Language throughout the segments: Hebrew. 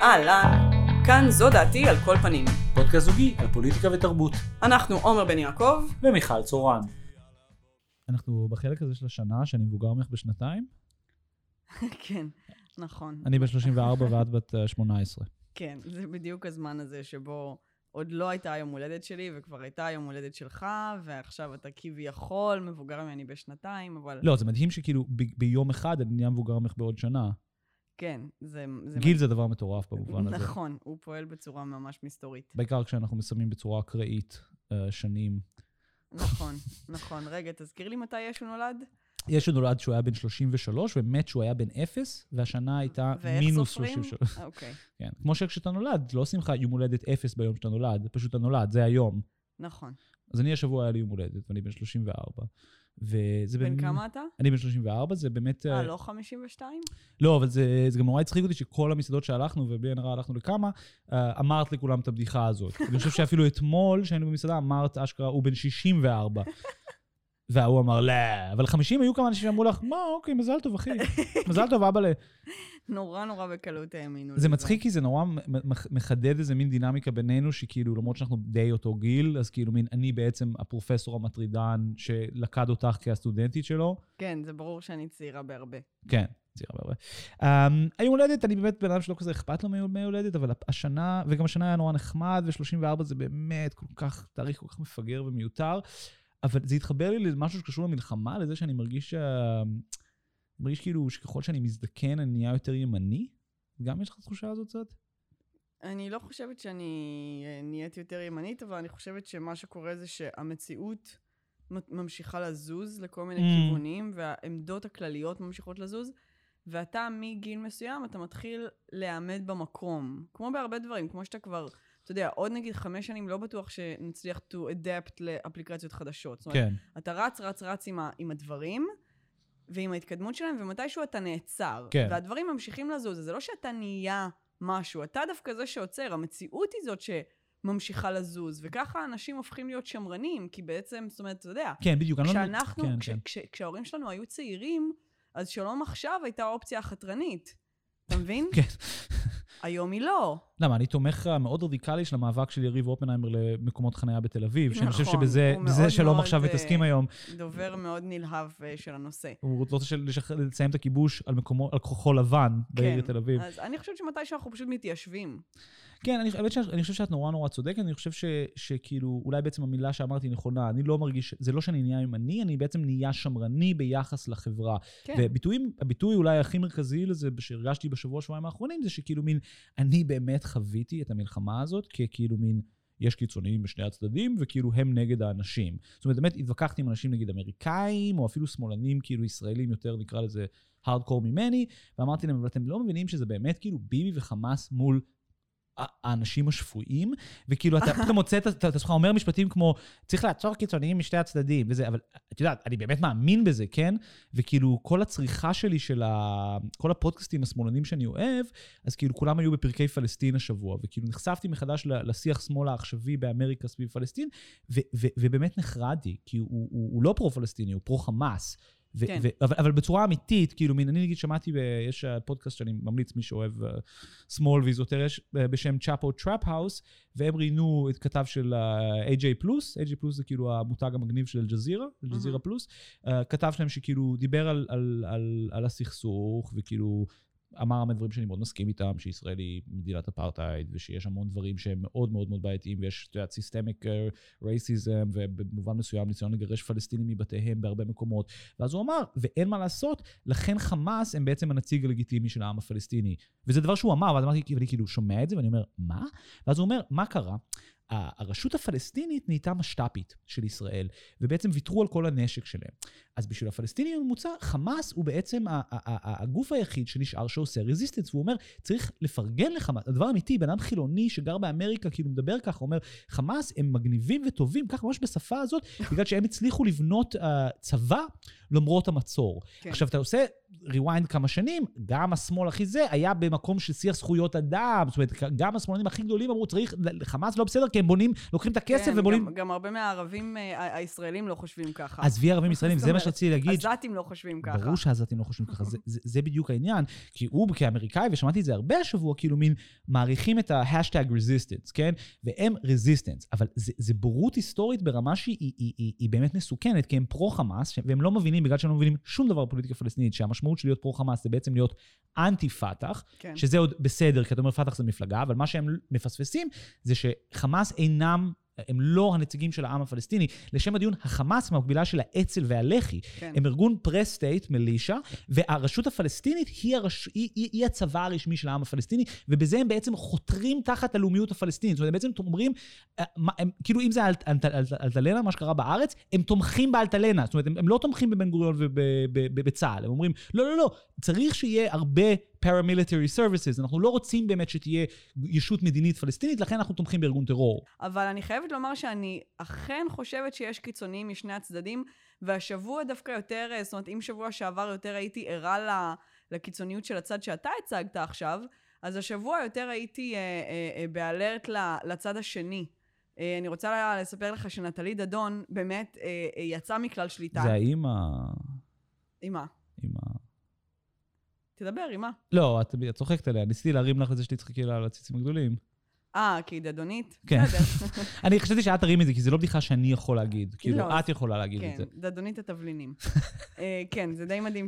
אהלן, כאן זו דעתי על כל פנים. פודקאסט זוגי על פוליטיקה ותרבות. אנחנו עומר בן יעקב, ומיכל צורן. אנחנו בחלק הזה של השנה, שאני מבוגר ממך בשנתיים. כן, נכון. אני בן 34 ואת בת אה, 18. כן, זה בדיוק הזמן הזה שבו עוד לא הייתה יום הולדת שלי, וכבר הייתה יום הולדת שלך, ועכשיו אתה כביכול מבוגר ממני בשנתיים, אבל... לא, זה מדהים שכאילו ב- ביום אחד אני נהיה מבוגר ממך בעוד שנה. כן, זה... זה גיל זה דבר מטורף במובן הזה. נכון, הוא פועל בצורה ממש מסתורית. בעיקר כשאנחנו מסיימים בצורה אקראית אה, שנים. נכון, נכון. רגע, תזכיר לי מתי ישו נולד? יש נולד שהוא היה בן 33, ומת שהוא היה בן 0, והשנה הייתה מינוס סופרים? 33. אוקיי, כן. כמו שכשאתה נולד, לא עושים לך יום הולדת 0 ביום שאתה נולד, פשוט אתה נולד, זה היום. נכון. אז אני השבוע היה לי יום הולדת, ואני בן 34. וזה בן באמת- כמה אתה? אני בן 34, זה באמת... אה, אה, לא 52? לא, אבל זה, זה גם נורא הצחיק אותי שכל המסעדות שהלכנו, ובלי עין הרע הלכנו לכמה, אה, אמרת לכולם את הבדיחה הזאת. אני חושב שאפילו אתמול, כשהיינו במסעדה, אמרת, אשכרה, הוא בן 64. וההוא אמר, לא, אבל 50 היו כמה אנשים שאמרו לך, מה, אוקיי, מזל טוב, אחי. מזל טוב, אבאלה. נורא נורא בקלות האמינו זה מצחיק כי זה נורא מחדד איזה מין דינמיקה בינינו, שכאילו, למרות שאנחנו די אותו גיל, אז כאילו, מין, אני בעצם הפרופסור המטרידן שלכד אותך כהסטודנטית שלו. כן, זה ברור שאני צעירה בהרבה. כן, צעירה בהרבה. Um, היום הולדת, אני באמת בן אדם שלא כזה אכפת לו מיום הולדת, אבל השנה, וגם השנה היה נורא נחמד, ו-34 זה באמת כל כך, תאריך כל כך מפגר ומיותר, אבל זה התחבר לי למשהו שקשור למלחמה, לזה שאני מרגיש, uh, מרגיש כאילו שככל שאני מזדקן, אני נהיה יותר ימני. גם יש לך תחושה הזאת קצת? אני לא חושבת שאני אה, נהייתי יותר ימנית, אבל אני חושבת שמה שקורה זה שהמציאות ממשיכה לזוז לכל מיני Mm. כיוונים, והעמדות הכלליות ממשיכות לזוז, ואתה מגיל מסוים, אתה מתחיל להיעמד במקום. כמו בהרבה דברים, כמו שאתה כבר, אתה יודע, עוד נגיד חמש שנים לא בטוח שנצליח to adapt לאפליקציות חדשות. זאת אומרת, כן. אתה רץ, רץ, רץ עם, ה, עם הדברים, ועם ההתקדמות שלהם, ומתישהו אתה נעצר. כן. והדברים ממשיכים לזוז, זה לא שאתה נהיה משהו, אתה דווקא זה שעוצר, המציאות היא זאת שממשיכה לזוז, וככה אנשים הופכים להיות שמרנים, כי בעצם, זאת אומרת, אתה יודע, כן, בדיוק. לא- כשאנחנו, כן, כש, כן. כש, כשההורים שלנו היו צעירים, אז שלום עכשיו הייתה האופציה החתרנית. אתה מבין? כן. היום היא לא. למה, אני תומך מאוד רדיקלי של המאבק של יריב אופנהיימר למקומות חניה בתל אביב, שאני חושב נכון, שבזה מאוד שלום מאוד, עכשיו אה, מתעסקים היום. דובר מאוד נלהב אה, של הנושא. הוא רוצה לסיים את הכיבוש על מקומו, על כחול לבן בעיר תל אביב. אז אני חושבת שמתישהו אנחנו פשוט מתיישבים. כן, אני, האמת שאני חושב שאת נורא נורא צודקת, אני חושב ש, שכאילו, אולי בעצם המילה שאמרתי נכונה, אני לא מרגיש, זה לא שאני נהיה ימני, אני בעצם נהיה שמרני ביחס לחברה. כן. וביטויים, הביטוי אולי הכי מרכזי לזה, שהרגשתי בשבוע, שבועיים האחרונים, זה שכאילו מין, אני באמת חוויתי את המלחמה הזאת ככאילו מין... יש קיצוניים בשני הצדדים, וכאילו הם נגד האנשים. זאת אומרת, באמת התווכחתי עם אנשים נגיד אמריקאים, או אפילו שמאלנים כאילו ישראלים יותר, נקרא לזה הארדקור ממני, ואמרתי להם, אבל אתם לא מבינים שזה באמת כאילו ביבי וחמאס מול האנשים השפויים, וכאילו אתה פתאום מוצא את עצמך אומר משפטים כמו, צריך לעצור קיצוניים משתי הצדדים, וזה, אבל את יודעת, אני באמת מאמין בזה, כן? וכאילו כל הצריכה שלי של ה... כל הפודקאסטים השמאלנים שאני אוהב, אז כאילו כולם היו בפרקי פלסטין השבוע, וכאילו נחשפתי מחדש לשיח שמאל העכשווי באמריקה סביב פלסטין, ו- ו- ובאמת נחרדתי, כי הוא, הוא, הוא לא פרו-פלסטיני, הוא פרו-חמאס. ו- כן. ו- אבל, אבל בצורה אמיתית, כאילו, מין, אני נגיד שמעתי, ב- יש אה, פודקאסט שאני ממליץ, מי שאוהב שמאל ואיזוטריה, יש, אה, בשם צ'אפו טראפ האוס, והם ראיינו את כתב של AJ פלוס, AJ פלוס זה כאילו המותג המגניב של אל-ג'זירה, אל-ג'זירה. פלוס, אה, כתב שלהם שכאילו דיבר על, על, על, על הסכסוך, וכאילו אמר הרבה דברים שאני מאוד מסכים איתם, שישראל היא מדינת אפרטהייד, ושיש המון דברים שהם מאוד מאוד מאוד בעייתיים, ויש, את יודעת, סיסטמיק רייסיזם, ובמובן מסוים ניסיון לגרש פלסטינים מבתיהם בהרבה מקומות. ואז הוא אמר, ואין מה לעשות, לכן חמאס הם בעצם הנציג הלגיטימי של העם הפלסטיני. וזה דבר שהוא אמר, ואז אמרתי, ואני כאילו שומע את זה, ואני אומר, מה? ואז הוא אומר, מה קרה? הרשות הפלסטינית נהייתה משת"פית של ישראל, ובעצם ויתרו על כל הנשק שלהם. אז בשביל הפלסטינים הממוצע, חמאס הוא בעצם הגוף היחיד שנשאר שעושה רזיסטנס, והוא אומר, צריך לפרגן לחמאס. הדבר אמיתי, בן אדם חילוני שגר באמריקה, כאילו מדבר ככה, אומר, חמאס הם מגניבים וטובים, ככה ממש בשפה הזאת, בגלל שהם הצליחו לבנות uh, צבא למרות המצור. כן. עכשיו, אתה עושה rewind כמה שנים, גם השמאל הכי זה היה במקום של שיח זכויות אדם. זאת אומרת, גם השמאלנים הכי גדולים אמרו, צריך, חמאס לא בסדר, כי הם בונים, לוקחים את הכסף כן, ובונים... גם, גם הרבה מהערבים אה, הישראלים לא חושבים ככה. עזבי ערבים ישראלים, זה מה שרציתי להגיד. עזתים לא חושבים ככה. ברור שהעזתים לא חושבים ככה, זה, זה, זה בדיוק העניין. כי הוא כאמריקאי, ושמעתי את זה הרבה השבוע, כאילו מין מעריכים את ה hashtag resistance, כן? והם resistance. אבל זה, זה בורות היסטורית ברמה שהיא היא, היא, היא, היא באמת מסוכנת, כי הם פרו-חמאס, והם לא מבינים, בגלל שהם לא מבינים שום דבר בפוליטיקה פלסטינית, שהמשמעות של להיות פרו-חמאס זה בעצם להיות אנטי-פתח, כן. שזה עוד בסדר, כי אתה אומר פתח זה מפלגה, אבל מה שהם מפספסים זה שחמאס אינם... הם לא הנציגים של העם הפלסטיני. לשם הדיון, החמאס מהמקבילה של האצ"ל והלח"י. כן. הם ארגון pre-state, militia, והרשות הפלסטינית היא, הרש... היא, היא, היא הצבא הרשמי של העם הפלסטיני, ובזה הם בעצם חותרים תחת הלאומיות הפלסטינית. זאת אומרת, הם בעצם אומרים, אה, הם, כאילו אם זה אלט- אלט- אלט- אלטלנה, מה שקרה בארץ, הם תומכים באלטלנה. זאת אומרת, הם, הם לא תומכים בבן גוריון ובצה"ל. הם אומרים, לא, לא, לא, צריך שיהיה הרבה paramilitary services. אנחנו לא רוצים באמת שתהיה ישות מדינית פלסטינית, לכן אנחנו תומכים בארגון טרור. אבל אני חייבת לומר שאני אכן חושבת שיש קיצוניים משני הצדדים, והשבוע דווקא יותר, אה, זאת אומרת, אם שבוע שעבר יותר הייתי ערה לקיצוניות של הצד שאתה הצגת עכשיו, אז השבוע יותר הייתי אה, אה, אה, באלרט לצד השני. אה, אני רוצה לספר לך שנטלי דדון באמת אה, אה, יצאה מכלל שליטה. זה האם ה... עם מה? עם ה... תדבר, עם מה? לא, את את צוחקת עליה, ניסיתי להרים לך את זה שתצחקי לה על הציצים הגדולים. אה, כי היא דדונית? כן. אני חשבתי שאת תרים את זה, כי זה לא בדיחה שאני יכול להגיד. כאילו, לא, את יכולה להגיד את כן, זה. דדונית התבלינים. אה, כן, זה די מדהים.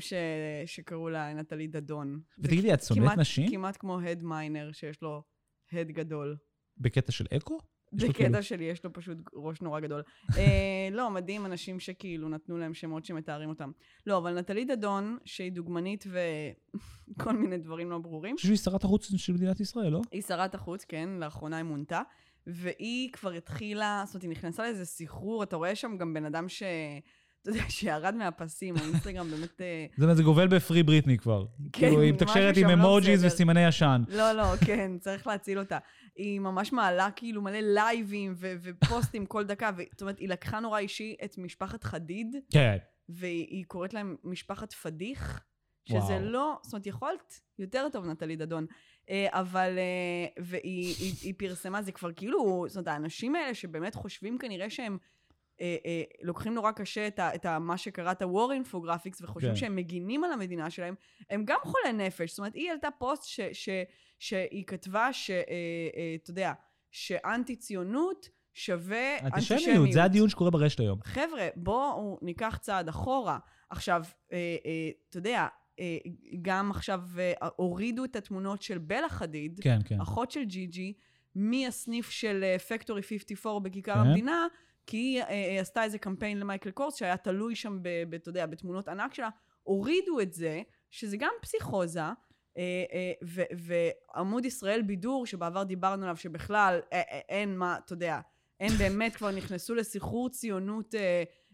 שקראו לה נטלי דדון. ותגידי, את שונאת נשים? כמעט כמו הד מיינר, שיש לו הד גדול. בקטע של אקו? כאילו- בקטע שלי יש לו פשוט ראש נורא גדול. אה, לא, מדהים אנשים שכאילו נתנו להם שמות שמתארים אותם. לא, אבל נטלי דדון, שהיא דוגמנית וכל מיני דברים לא ברורים, אני חושב שהיא שרת החוץ של מדינת ישראל, לא? היא שרת החוץ, כן, לאחרונה היא מונתה, והיא כבר התחילה, זאת אומרת, היא נכנסה לאיזה סחרור, אתה רואה שם גם בן אדם ש... אתה יודע, שירד מהפסים, האינסטגרם באמת... אה, זה זה גובל בפרי בריטני כבר. כן, כאילו, היא מתקשרת עם לא אמוג'יז. וסימני ישן. לא, לא, כן, צריך להציל אותה. היא ממש מעלה כאילו מלא לייבים ו- ופוסטים כל דקה, זאת אומרת, היא לקחה נורא אישי את משפחת חדיד, כן. והיא היא קוראת להם משפחת פדיח, וואו. שזה לא, זאת אומרת, יכולת יותר טוב, נטלי דדון. אה, אבל, אה, והיא היא, היא פרסמה, זה כבר כאילו, זאת אומרת, האנשים האלה שבאמת חושבים כנראה שהם... אה, אה, לוקחים נורא קשה את, ה, את ה, מה שקראת war infographics וחושבים כן. שהם מגינים על המדינה שלהם, הם גם חולי נפש. זאת אומרת, היא העלתה פוסט ש, ש, שהיא כתבה שאתה אה, אתה יודע, שאנטי ציונות שווה אנטישמיות. אנטישמיות, זה הדיון שקורה ברשת היום. חבר'ה, בואו ניקח צעד אחורה. עכשיו, אה, אה, אתה יודע, אה, גם עכשיו אה, הורידו את התמונות של בלה חדיד, כן, כן. אחות של ג'י ג'י, מהסניף של פקטורי 54 בכיכר כן. המדינה, כי היא אה, אה, עשתה איזה קמפיין למייקל קורס שהיה תלוי שם, אתה יודע, בתמונות ענק שלה. הורידו את זה, שזה גם פסיכוזה. אה, אה, ועמוד ישראל בידור, שבעבר דיברנו עליו, שבכלל אין מה, אתה יודע, הם באמת כבר נכנסו לסחרור ציונות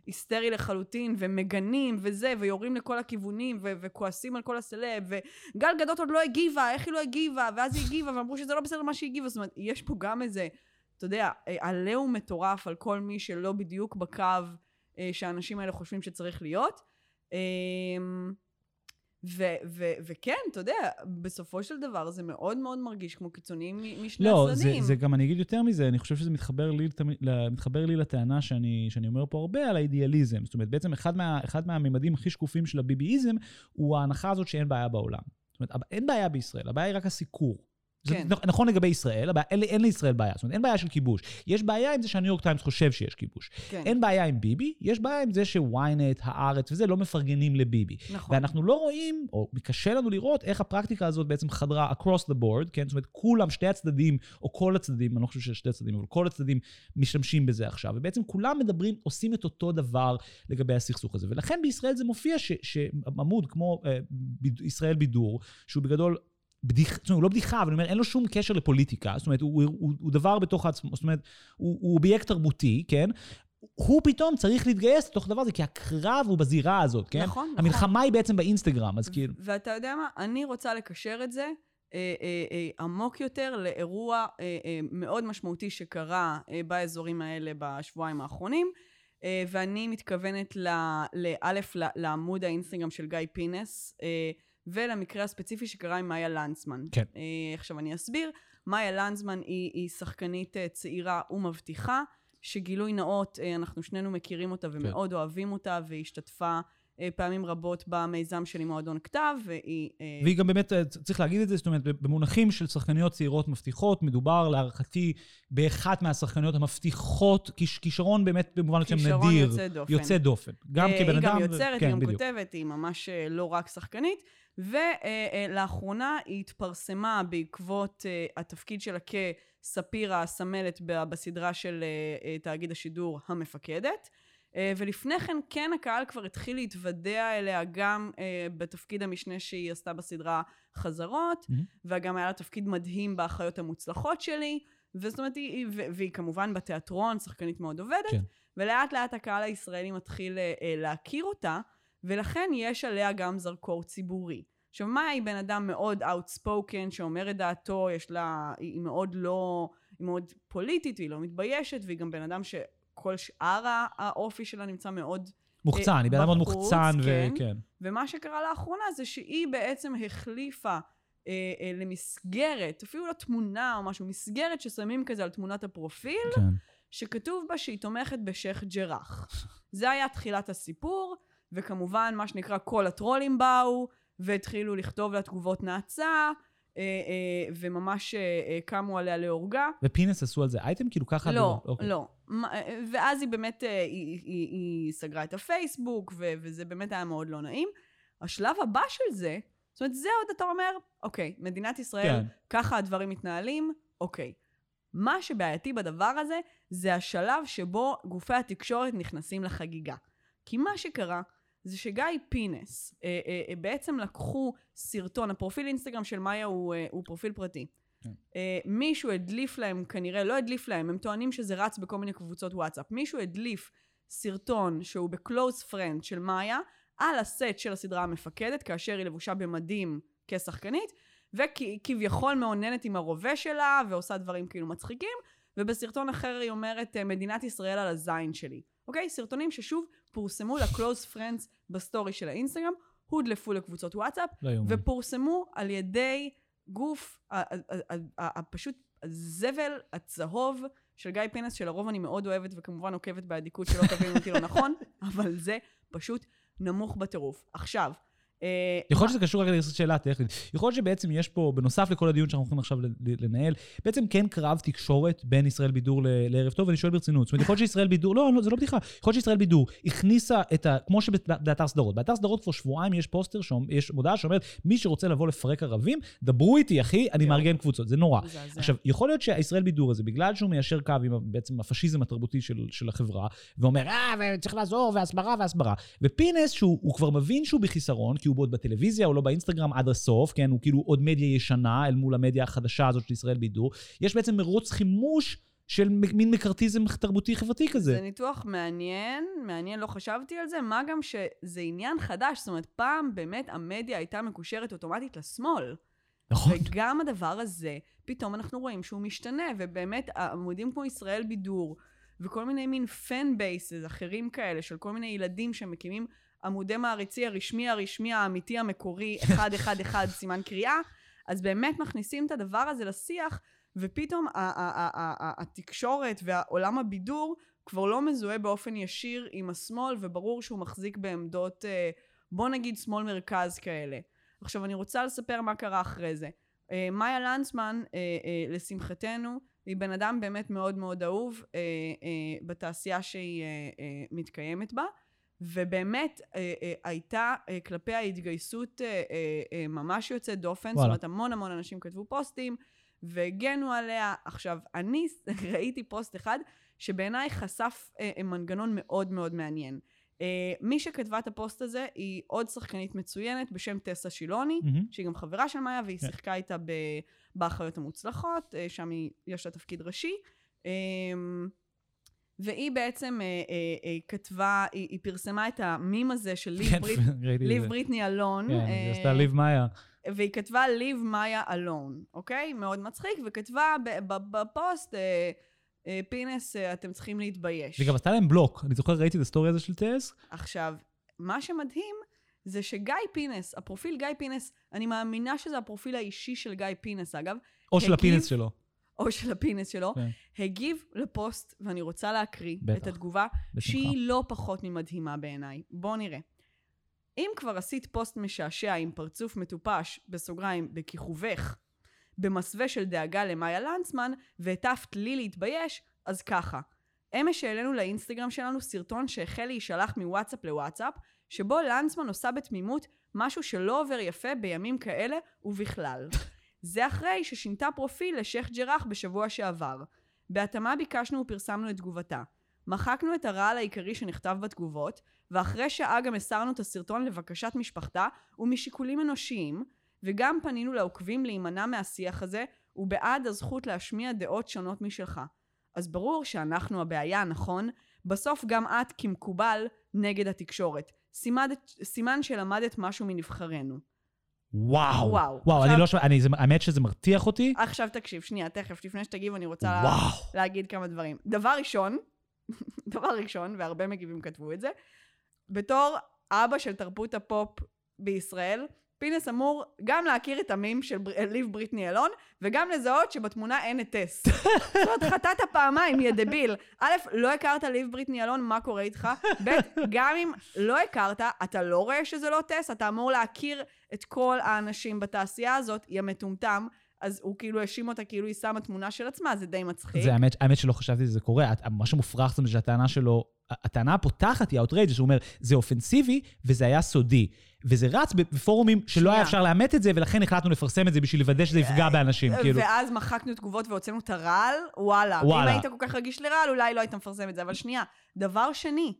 היסטרי לחלוטין, ומגנים וזה, ויורים לכל הכיוונים, וכועסים על כל הסלב, וגל גדות עוד לא הגיבה, איך היא לא הגיבה, ואז היא הגיבה, ואמרו שזה לא בסדר מה שהיא הגיבה, זאת אומרת, יש פה גם איזה, אתה יודע, אה, עליהום מטורף על כל מי שלא בדיוק בקו אה, שהאנשים האלה חושבים שצריך להיות. אה, ו- ו- וכן, אתה יודע, בסופו של דבר זה מאוד מאוד מרגיש כמו קיצוניים מ- משני לא, זה, הצדדים. זה גם, אני אגיד יותר מזה, אני חושב שזה מתחבר לי, מתחבר לי לטענה שאני, שאני אומר פה הרבה על האידיאליזם. זאת אומרת, בעצם אחד, מה, אחד מהממדים הכי שקופים של הביביאיזם הוא ההנחה הזאת שאין בעיה בעולם. זאת אומרת, אין בעיה בישראל, הבעיה היא רק הסיקור. זה כן. נכ- נכון לגבי ישראל, הבעיה, אין, אין לישראל בעיה. זאת אומרת, אין בעיה של כיבוש. יש בעיה עם זה שהניו יורק טיימס חושב שיש כיבוש. כן, אין בעיה עם ביבי, יש בעיה עם זה שוויינט, הארץ וזה לא מפרגנים לביבי. נכון. ואנחנו לא רואים, או קשה לנו לראות, איך הפרקטיקה הזאת בעצם חדרה across the board, כן? זאת אומרת, כולם, שתי הצדדים, או כל הצדדים, אני לא חושב שיש שתי הצדדים, אבל כל הצדדים משתמשים בזה עכשיו. ובעצם כולם מדברים, עושים את אותו דבר לגבי הסכסוך הזה. ולכן בישראל זה מופיע ש- שעמוד כמו אה, ביד, ישראל בידור, שהוא בגדול... בדיחה, זאת אומרת, הוא לא בדיחה, אבל אני אומר, אין לו שום קשר לפוליטיקה. זאת אומרת, הוא, הוא, הוא דבר בתוך עצמו, זאת אומרת, הוא, הוא אובייקט תרבותי, כן? הוא פתאום צריך להתגייס לתוך הדבר הזה, כי הקרב הוא בזירה הזאת, כן? נכון, נכון. המלחמה היא בעצם באינסטגרם, אז כאילו... ואתה יודע מה? אני רוצה לקשר את זה אה, אה, אה, עמוק יותר לאירוע אה, אה, מאוד משמעותי שקרה אה, באזורים האלה בשבועיים האחרונים. אה, ואני מתכוונת ל- לאלף, ל- לעמוד האינסטגרם של גיא פינס, אה, ולמקרה הספציפי שקרה עם מאיה לנצמן. כן. אה, עכשיו אני אסביר. מאיה לנצמן היא, היא שחקנית אה, צעירה ומבטיחה, שגילוי נאות, אה, אנחנו שנינו מכירים אותה ומאוד אוהבים אותה, והיא השתתפה פעמים רבות במיזם שלי מועדון כתב, והיא... והיא גם באמת, צריך להגיד את זה, זאת אומרת, במונחים של שחקניות צעירות מבטיחות, מדובר להערכתי באחת מהשחקניות המבטיחות, כיש, כישרון באמת במובן מסוים נדיר. כישרון יוצא דופן. יוצא דופן. גם כבן אדם. היא גם יוצרת, כן, היא גם בדיוק. כותבת, היא ממש לא רק שחקנית. ולאחרונה היא התפרסמה בעקבות אה, התפקיד שלה כספירה הסמלת בסדרה של אה, אה, תאגיד השידור המפקדת. ולפני כן, כן הקהל כבר התחיל להתוודע אליה גם בתפקיד המשנה שהיא עשתה בסדרה חזרות, מהמם. וגם היה לה תפקיד מדהים באחיות המוצלחות שלי. וזאת אומרת, היא, והיא כמובן בתיאטרון, שחקנית מאוד עובדת, כן. ולאט לאט הקהל הישראלי מתחיל אה, להכיר אותה, ולכן יש עליה גם זרקור ציבורי. עכשיו, מאיה היא בן אדם מאוד outspoken, שאומר את דעתו, יש לה, היא מאוד לא, היא מאוד פוליטית, והיא לא מתביישת, והיא גם בן אדם שכל שאר האופי שלה נמצא מאוד... מוחצן, היא בן אדם מאוד מוחצן, כן. וכן. ומה שקרה לאחרונה זה שהיא בעצם החליפה אה, אה, למסגרת, אפילו לא תמונה או משהו, מסגרת ששמים כזה על תמונת הפרופיל, כן. שכתוב בה שהיא תומכת בשייח' ג'ראח. זה היה תחילת הסיפור, וכמובן, מה שנקרא, כל הטרולים באו, והתחילו לכתוב לה תגובות נאצה, אה, אה, וממש אה, אה, קמו עליה להורגה. ופינס עשו על זה אייטם? כאילו ככה? לא, אוקיי. לא. אה, ואז היא באמת, אה, היא, היא, היא סגרה את הפייסבוק, ו, וזה באמת היה מאוד לא נעים. השלב הבא של זה, זאת אומרת, זה עוד אתה אומר, אוקיי, מדינת ישראל, כן. ככה הדברים מתנהלים, אוקיי. מה שבעייתי בדבר הזה, זה השלב שבו גופי התקשורת נכנסים לחגיגה. כי מה שקרה, זה שגיא פינס, אה, אה, אה, בעצם לקחו סרטון, הפרופיל אינסטגרם של מאיה הוא, אה, הוא פרופיל פרטי. כן. אה, מישהו הדליף להם, כנראה, לא הדליף להם, הם טוענים שזה רץ בכל מיני קבוצות וואטסאפ. מישהו הדליף סרטון שהוא ב close friend של מאיה, על הסט של הסדרה המפקדת, כאשר היא לבושה במדים כשחקנית, וכביכול מאוננת עם הרובה שלה, ועושה דברים כאילו מצחיקים, ובסרטון אחר היא אומרת, "אה, מדינת ישראל על הזין שלי. אוקיי? סרטונים ששוב פורסמו ל close friends בסטורי של האינסטגרם, הודלפו לקבוצות וואטסאפ, לא. ופורסמו על ידי גוף, ה- ה- ה- ה- ה- פשוט הזבל הצהוב של גיא פינס, שלרוב אני מאוד אוהבת וכמובן עוקבת באדיקות שלא תבינו אותי לא נכון, אבל זה פשוט נמוך בטירוף. עכשיו, יכול להיות שזה קשור רק לשאלה טכנית. יכול להיות שבעצם יש פה, בנוסף לכל הדיון שאנחנו הולכים עכשיו לנהל, בעצם כן קרב תקשורת בין ישראל בידור לערב טוב, ואני שואל ברצינות. זאת אומרת, יכול להיות שישראל בידור, לא, לא, זה לא בדיחה. יכול להיות שישראל בידור הכניסה את ה... כמו שבאתר סדרות. באתר סדרות כבר שבועיים יש פוסטר, יש מודעה שאומרת, מי שרוצה לבוא לפרק ערבים, דברו איתי, אחי, אני. מארגן קבוצות. זה נורא. עכשיו, יכול להיות שהישראל בידור הזה, בגלל שהוא מיישר קו עם בעצם הפשיזם התרבותי של, של החברה, ואומר, אה, וצריך לעזור, והסברה והסברה. ופינס, שהוא הוא כבר מבין שהוא בחיסרון, הוא עוד בטלוויזיה, הוא לא באינסטגרם עד הסוף, כן, הוא כאילו עוד מדיה ישנה אל מול המדיה החדשה הזאת של ישראל בידור. יש בעצם מרוץ חימוש של מין מקארתיזם תרבותי חברתי כזה. זה ניתוח מעניין, מעניין, לא חשבתי על זה, מה גם שזה עניין חדש, זאת אומרת, פעם באמת המדיה הייתה מקושרת אוטומטית לשמאל. נכון. וגם הדבר הזה, פתאום אנחנו רואים שהוא משתנה, ובאמת עמודים כמו ישראל בידור, וכל מיני מין פן בייסס אחרים כאלה, של כל מיני ילדים שמקימים עמודי מעריצי הרשמי הרשמי האמיתי המקורי, 111 סימן קריאה, אז באמת מכניסים את הדבר הזה לשיח, ופתאום התקשורת והעולם הבידור כבר לא מזוהה באופן ישיר עם השמאל, וברור שהוא מחזיק בעמדות, אה, בוא נגיד שמאל מרכז כאלה. עכשיו אני רוצה לספר מה קרה אחרי זה. אה, מאיה לנצמן, אה, לשמחתנו, היא בן אדם באמת מאוד מאוד אהוב אה, אה, בתעשייה שהיא מתקיימת בה, ובאמת אה, אה, הייתה אה, כלפיה התגייסות אה, אה, אה, ממש יוצאת דופן, זאת וואלה. אומרת המון המון אנשים כתבו פוסטים והגנו עליה. עכשיו, אני ראיתי פוסט אחד שבעיניי חשף אה, מנגנון מאוד מאוד מעניין. אה, מי שכתבה את הפוסט הזה היא עוד שחקנית מצוינת בשם טסה שילוני, מהמם. שהיא גם חברה של מאיה, והיא כן. שיחקה איתה ב- באחיות המוצלחות, אה, שם היא, יש לה תפקיד ראשי. אה, והיא בעצם אה, אה, אה, כתבה, היא, היא פרסמה את המים הזה של ליב, כן, ברית, ראיתי את ליב. בריטני אלון. כן, אה, היא עשתה ליב מאיה. והיא כתבה Leave Maya Alone, אוקיי? מאוד מצחיק, וכתבה בפוסט, אה, אה, פינס, אה, אתם צריכים להתבייש. וגם עשתה להם בלוק. אני זוכר, ראיתי את הסטורי הזה של טס. עכשיו, מה שמדהים זה שגיא פינס, הפרופיל גיא פינס, אני מאמינה שזה הפרופיל האישי של גיא פינס, אגב, או של הגיב- הפינס שלו. או של הפינס שלו, כן. הגיב לפוסט, ואני רוצה להקריא בטח. את התגובה, בשמחה. שהיא לא פחות ממדהימה בעיניי. בואו נראה. אם כבר עשית פוסט משעשע עם פרצוף מטופש, בסוגריים, בכיכובך, במסווה של דאגה למאיה לנדסמן, והטפת לי להתבייש, אז ככה. אמש העלינו לאינסטגרם שלנו סרטון שהחל להישלח מוואטסאפ לוואטסאפ, שבו לנצמן עושה בתמימות משהו שלא עובר יפה בימים כאלה ובכלל. זה אחרי ששינתה פרופיל לשייח' ג'ראח בשבוע שעבר. בהתאמה ביקשנו ופרסמנו את תגובתה. מחקנו את הרעל העיקרי שנכתב בתגובות, ואחרי שעה גם הסרנו את הסרטון לבקשת משפחתה ומשיקולים אנושיים, וגם פנינו לעוקבים להימנע מהשיח הזה, ובעד הזכות להשמיע דעות שונות משלך. אז ברור שאנחנו הבעיה, נכון? בסוף גם את, כמקובל, נגד התקשורת. סימדת, סימן שלמדת משהו מנבחרינו. וואו. וואו. וואו, עכשיו- אני לא שומע, אני- זה- האמת שזה מרתיח אותי. עכשיו תקשיב, שנייה, תכף, לפני שתגיב, אני רוצה לה-. להגיד כמה דברים. דבר ראשון, דבר ראשון, והרבה מגיבים כתבו את זה, בתור אבא של תרבות הפופ בישראל, פינס אמור גם להכיר את המים של בר... ליב בריטני אלון, וגם לזהות שבתמונה אין את טס. זאת אומרת, חטאת פעמיים, יא דביל. א', לא הכרת ליב בריטני אלון, מה קורה איתך? ב', גם אם לא הכרת, אתה לא רואה שזה לא טס, אתה אמור להכיר את כל האנשים בתעשייה הזאת, יא מטומטם. אז הוא כאילו האשים אותה כאילו היא שמה תמונה של עצמה, זה די מצחיק. זה האמת, האמת שלא חשבתי שזה קורה. מה שמופרך זה שהטענה שלו, הטענה הפותחת היא outrageous, הוא אומר, זה אופנסיבי וזה היה סודי. וזה רץ בפורומים שלא שנייה. היה אפשר לאמת את זה, ולכן החלטנו לפרסם את זה בשביל לוודא שזה יפגע באנשים, כאילו. ואז מחקנו תגובות והוצאנו את הרעל, וואלה. וואלה. אם היית כל כך רגיש לרעל, אולי לא היית מפרסם את זה. אבל שנייה, דבר שני,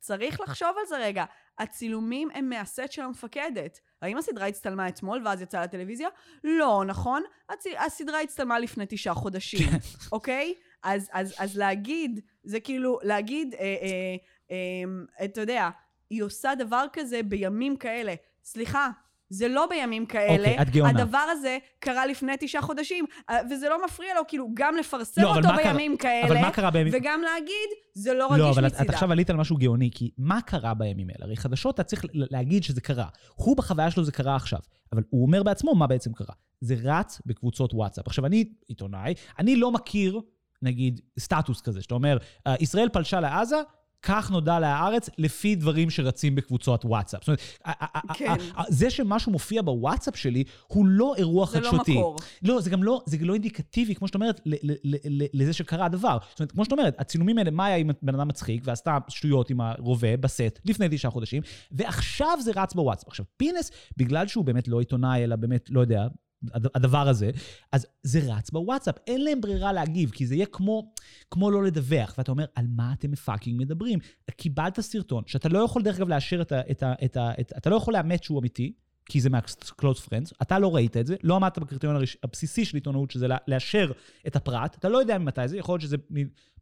צריך לחשוב על זה רגע. הצילומים הם מהסט של המפקדת. האם הסדרה הצטלמה אתמול ואז יצאה לטלוויזיה? לא, נכון? הצ... הסדרה הצטלמה לפני תשעה חודשים, כן. אוקיי? אז, אז, אז להגיד, זה כאילו, להגיד, אה, אה, אה, אתה יודע, היא עושה דבר כזה בימים כאלה. סליחה, זה לא בימים כאלה. אוקיי, את גאונה. הדבר הזה קרה לפני תשעה חודשים, אה, וזה לא מפריע לו, כאילו, גם לפרסם לא, אותו מה קרה- בימים כאלה, אבל מה קרה בימים... וגם להגיד, זה לא רגיש לא, אבל מצידה. את עכשיו עלית על משהו גאוני, כי מה קרה בימים האלה? הרי חדשות, אתה צריך להגיד שזה קרה. הוא בחוויה שלו זה קרה עכשיו, אבל הוא אומר בעצמו מה בעצם קרה. זה רץ בקבוצות וואטסאפ. עכשיו, אני עיתונאי, אני לא מכיר, נגיד, סטטוס כזה, שאתה אומר, "אה, ישראל פלשה לעזה, כך נודע להארץ, לפי דברים שרצים בקבוצות וואטסאפ. זאת אומרת, כן. זה שמשהו מופיע בוואטסאפ שלי, הוא לא אירוע זה לא חדשותי. מקור. לא, זה גם לא, זה לא אינדיקטיבי, כמו שאת אומרת, ל- ל- ל- ל- לזה שקרה הדבר. זאת אומרת, כמו שאת אומרת, הצילומים האלה, מה היה עם בן אדם מצחיק, ועשתה שטויות עם הרובה בסט לפני תשעה חודשים, ועכשיו זה רץ בוואטסאפ. עכשיו, פינס, בגלל שהוא באמת לא עיתונאי, אלא באמת, לא יודע, הדבר הזה, אז זה רץ בוואטסאפ. אין להם ברירה להגיב, כי זה יהיה כמו, כמו לא לדווח. ואתה אומר, על מה אתם fucking מדברים? קיבלת סרטון, שאתה לא יכול, דרך אגב, לאשר את ה... את ה, את ה את, אתה לא יכול לאמת שהוא אמיתי, כי זה מה-close friends, אתה לא ראית את זה, לא עמדת בקריטריון הבסיסי של עיתונאות, שזה לאשר את הפרט, אתה לא יודע ממתי זה, יכול להיות שזה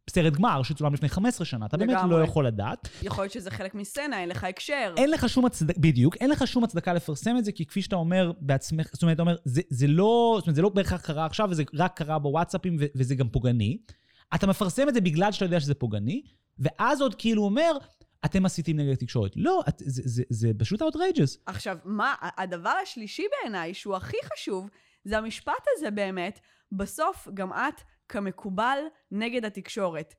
סרט גמר שצולם לפני 15 שנה, אתה באמת. לא יכול לדעת. יכול להיות שזה חלק מסצנה, אין לך הקשר. אין לך שום הצדקה, בדיוק, אין לך שום הצדקה לפרסם את זה, כי כפי שאתה אומר בעצמך, זאת אומרת, אתה אומר, זה, זה לא, זאת אומרת, זה לא בהכרח קרה עכשיו, וזה רק קרה בוואטסאפים, ו- וזה גם פוגעני. אתה מפרסם את זה בגלל שאתה יודע שזה פוגעני, ואז עוד כאילו אומר, אתם מסיתים נגד התקשורת. לא, את, זה, זה, זה פשוט outrageous. עכשיו, מה, הדבר השלישי בעיניי, שהוא הכי חשוב, זה המשפט הזה באמת, בסוף גם את, כמקובל, נגד התקשורת.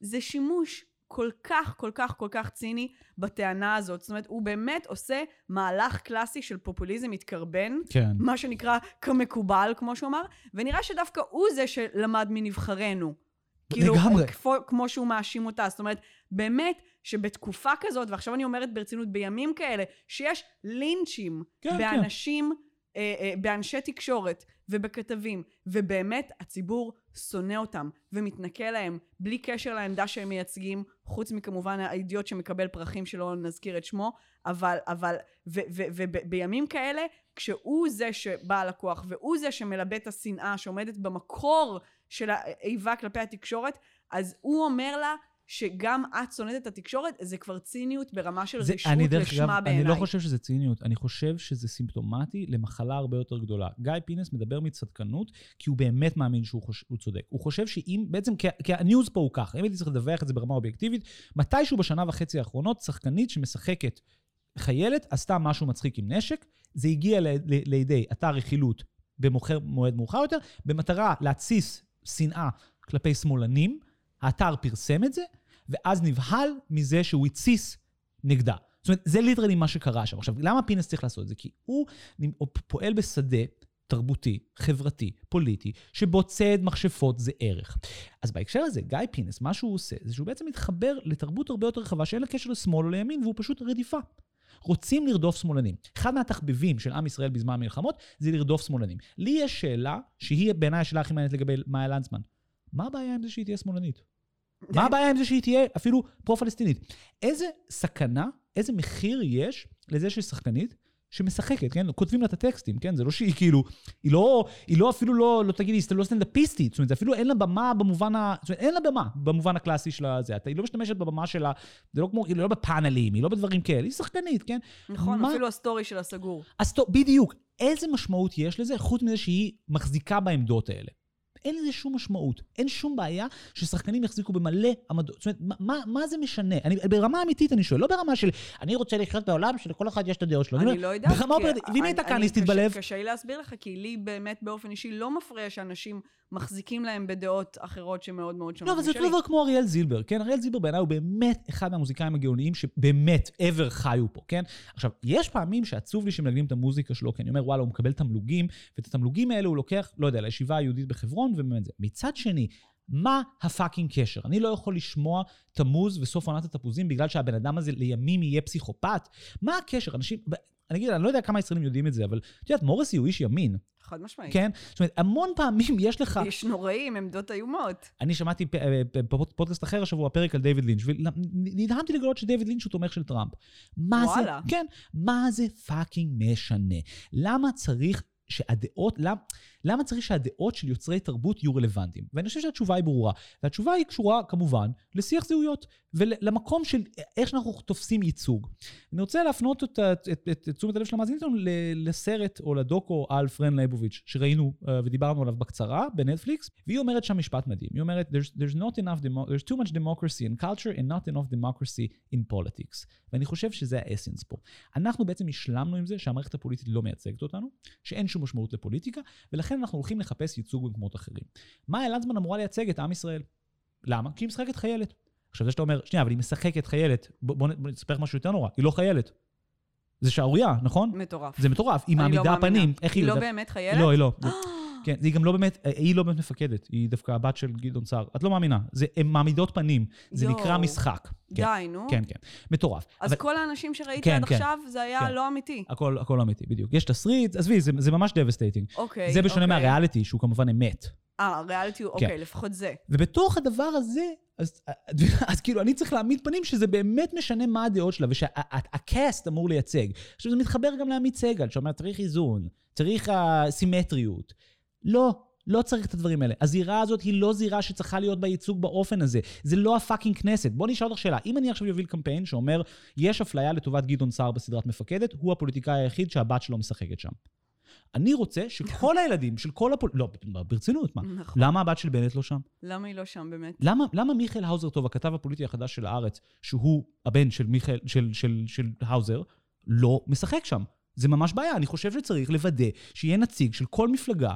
זה שימוש כל כך, כל כך, כל כך ציני בטענה הזאת. זאת אומרת, הוא באמת עושה מהלך קלאסי של פופוליזם מתקרבן, כן. מה שנקרא כמקובל, כמו שהוא אמר, ונראה שדווקא הוא זה שלמד מנבחרינו. כאילו, לגמרי. כמו, כמו שהוא מאשים אותה. זאת אומרת, באמת שבתקופה כזאת, ועכשיו אני אומרת ברצינות, בימים כאלה, שיש לינצ'ים כן, באנשים, אה, אה, באנשי תקשורת ובכתבים, ובאמת הציבור שונא אותם ומתנכל להם, בלי קשר לעמדה שהם מייצגים, חוץ מכמובן האידיוט שמקבל פרחים שלא נזכיר את שמו, אבל, אבל, ובימים כאלה, כשהוא זה שבעל הכוח, והוא זה שמלבה את השנאה שעומדת במקור של האיבה כלפי התקשורת, אז הוא אומר לה שגם את שונאת את התקשורת, זה כבר ציניות ברמה של זה, רשעות לשמה בעיניי. אני לא חושב שזה ציניות, אני חושב שזה סימפטומטי למחלה הרבה יותר גדולה. גיא פינס מדבר מצדקנות, כי הוא באמת מאמין שהוא חוש, הוא צודק. הוא חושב שאם, בעצם, כי, כי הניוז פה הוא ככה, אם הייתי צריך לדווח את זה ברמה אובייקטיבית, מתישהו בשנה וחצי האחרונות, שחקנית שמשחקת חיילת, עשתה משהו מצחיק עם נשק, זה הגיע ל, ל, לידי אתר רכילות במועד מאוחר יותר, במטרה להתסיס שנאה כלפי שמאלנים, האתר פרסם את זה, ואז נבהל מזה שהוא התסיס נגדה. זאת אומרת, זה literally מה שקרה שם. עכשיו, למה פינס צריך לעשות את זה? כי הוא פועל בשדה תרבותי, חברתי, פוליטי, שבו צייד מכשפות זה ערך. אז בהקשר הזה, גיא פינס, מה שהוא עושה, זה שהוא בעצם מתחבר לתרבות הרבה יותר רחבה שאין לה קשר לשמאל או לימין, והוא פשוט רדיפה. רוצים לרדוף שמאלנים. אחד מהתחביבים של עם ישראל בזמן המלחמות זה לרדוף שמאלנים. לי יש שאלה, שהיא בעיניי השאלה הכי מעניינת לגבי מאיה לנצמן. מה הבעיה עם זה שהיא תהיה שמאלנית? מה הבעיה עם זה שהיא תהיה אפילו פרו-פלסטינית? איזה סכנה, איזה מחיר יש לזה שהיא שחקנית שמשחקת, כן? כותבים לה את הטקסטים, כן? זה לא שהיא כאילו, היא לא, היא לא אפילו לא, לא תגידי, היא לא סטנדאפיסטית, זאת אומרת, אפילו אין לה במה במובן ה... זאת אומרת, אין לה במה במובן הקלאסי של הזה. היא לא משתמשת בבמה שלה, זה לא כמו, היא לא בפאנלים, היא לא בדברים כאלה, היא שחקנית, כן? נכון, מה... אפילו הסטורי שלה סגור. הסטור... בדיוק. איזה משמעות יש לזה, חוץ מזה שהיא מחזיקה בעמדות האלה? אין לזה שום משמעות. אין שום בעיה ששחקנים יחזיקו במלא עמדות. זאת אומרת, מה, מה זה משנה? אני, ברמה אמיתית אני שואל, לא ברמה של אני רוצה לחיות בעולם שלכל אחד יש את הדעות שלו. אני לא יודעת. ואם היית כהניסטית בלב... קשה לי להסביר לך, כי לי באמת באופן אישי לא מפריע שאנשים מחזיקים להם בדעות אחרות שמאוד מאוד שונות לא, אבל זה אותו דבר כמו אריאל זילבר, כן? אריאל זילבר בעיניי הוא באמת אחד מהמוזיקאים הגאוניים שבאמת ever חיו פה, כן? עכשיו, יש פעמים שעצוב לי שמנגנים את המוזיקה שלו, כי אני אומר, וואלה, הוא מקבל תמלוגים, ואת התמלוגים האלה הוא לוקח, לא יודע, לישיבה היהודית בחברון, ובאמת זה. מצד שני, מה הפאקינג קשר? אני לא יכול לשמוע תמוז וסוף עונת התפוזים בגלל שהבן אדם הזה לימים יהיה פסיכופת? מה הקשר? אנשים, אני אגיד, אני לא יודע כמה ישראלים יודעים את זה, אבל את יודעת, מורסי הוא איש ימין. חד משמעית. כן? זאת אומרת, המון פעמים יש לך... איש נוראי עם עמדות איומות. אני שמעתי בפודקאסט אחר השבוע פרק על דיוויד לינץ', ונדהמתי לגלות שדיוויד לינץ' הוא תומך של טראמפ. מה וואלה. זה... כן. מה זה fucking משנה? למה צריך שהדעות, למה, למה צריך שהדעות של יוצרי תרבות יהיו רלוונטיים? ואני חושב שהתשובה היא ברורה. והתשובה היא קשורה כמובן לשיח זהויות ולמקום של איך שאנחנו תופסים ייצוג. אני רוצה להפנות את, תשומת הלב של המאזינים שלנו לסרט או לדוקו על פרן לייבוביץ', שראינו uh, ודיברנו עליו בקצרה בנטפליקס, והיא אומרת שם משפט מדהים. היא אומרת, there's, there's, not enough demo- there's too much democracy in culture and not enough democracy in politics. ואני חושב שזה ה essence פה. אנחנו בעצם השלמנו עם זה שהמערכת הפוליטית לא מייצגת אותנו, שאין שום משמעות לפוליטיקה, ולכן אנחנו הולכים לחפש ייצוג במקומות אחרים. מאיה לנדסמן אמורה לייצג את עם ישראל. למה? כי היא משחקת חיילת. עכשיו זה שאתה אומר, שנייה, אבל היא משחקת חיילת, בוא, בוא, נספר לך משהו יותר נורא, היא לא חיילת. זה שערורייה, נכון? מטורף. זה מטורף, היא לא מעמידה מאמינה. פנים. איך היא לא יודעת- באמת חיילת? לא, היא לא. כן, היא גם לא באמת, היא לא באמת מפקדת, היא דווקא הבת של גדעון סער. את לא מאמינה, זה, הן מעמידות פנים, זה יואו. נקרא משחק. כן, די, נו. כן, כן, מטורף. אז אבל כל האנשים שראיתי כן, עד כן, עכשיו, זה היה כן. לא אמיתי. הכל, הכל אמיתי, בדיוק. יש תסריט, עזבי, זה, זה ממש devastating. אוקיי. זה בשונה אוקיי. מהריאליטי, שהוא כמובן אמת. אה, ריאליטי, הוא- אוקיי, לפחות זה. ובתוך הדבר הזה, אז, אז כאילו, אני צריך להעמיד פנים שזה באמת משנה מה הדעות שלה, ושה cast אמור לייצג. עכשיו, זה מתחבר גם לעמית סגל, שאומר, צריך איזון, צריך uh, סימטריות. לא, לא צריך את הדברים האלה. הזירה הזאת היא לא זירה שצריכה להיות בה ייצוג באופן הזה. זה לא ה fucking כנסת. בוא נשאל אותך שאלה. אם אני עכשיו אוביל קמפיין שאומר, יש אפליה לטובת גדעון סער בסדרת מפקדת, הוא הפוליטיקאי היחיד שהבת שלו משחקת שם. אני רוצה שכל הילדים של כל הפול... לא, ברצינות, מה? נכון. למה הבת של בנט לא שם? למה היא לא שם באמת? למה, למה מיכאל האוזר טוב, הכתב הפוליטי החדש של הארץ, שהוא הבן של מיכאל, של, של, של האוזר, לא משחק שם? זה ממש בעיה. אני חושב שצריך לוודא שיהיה נציג של כל מפלגה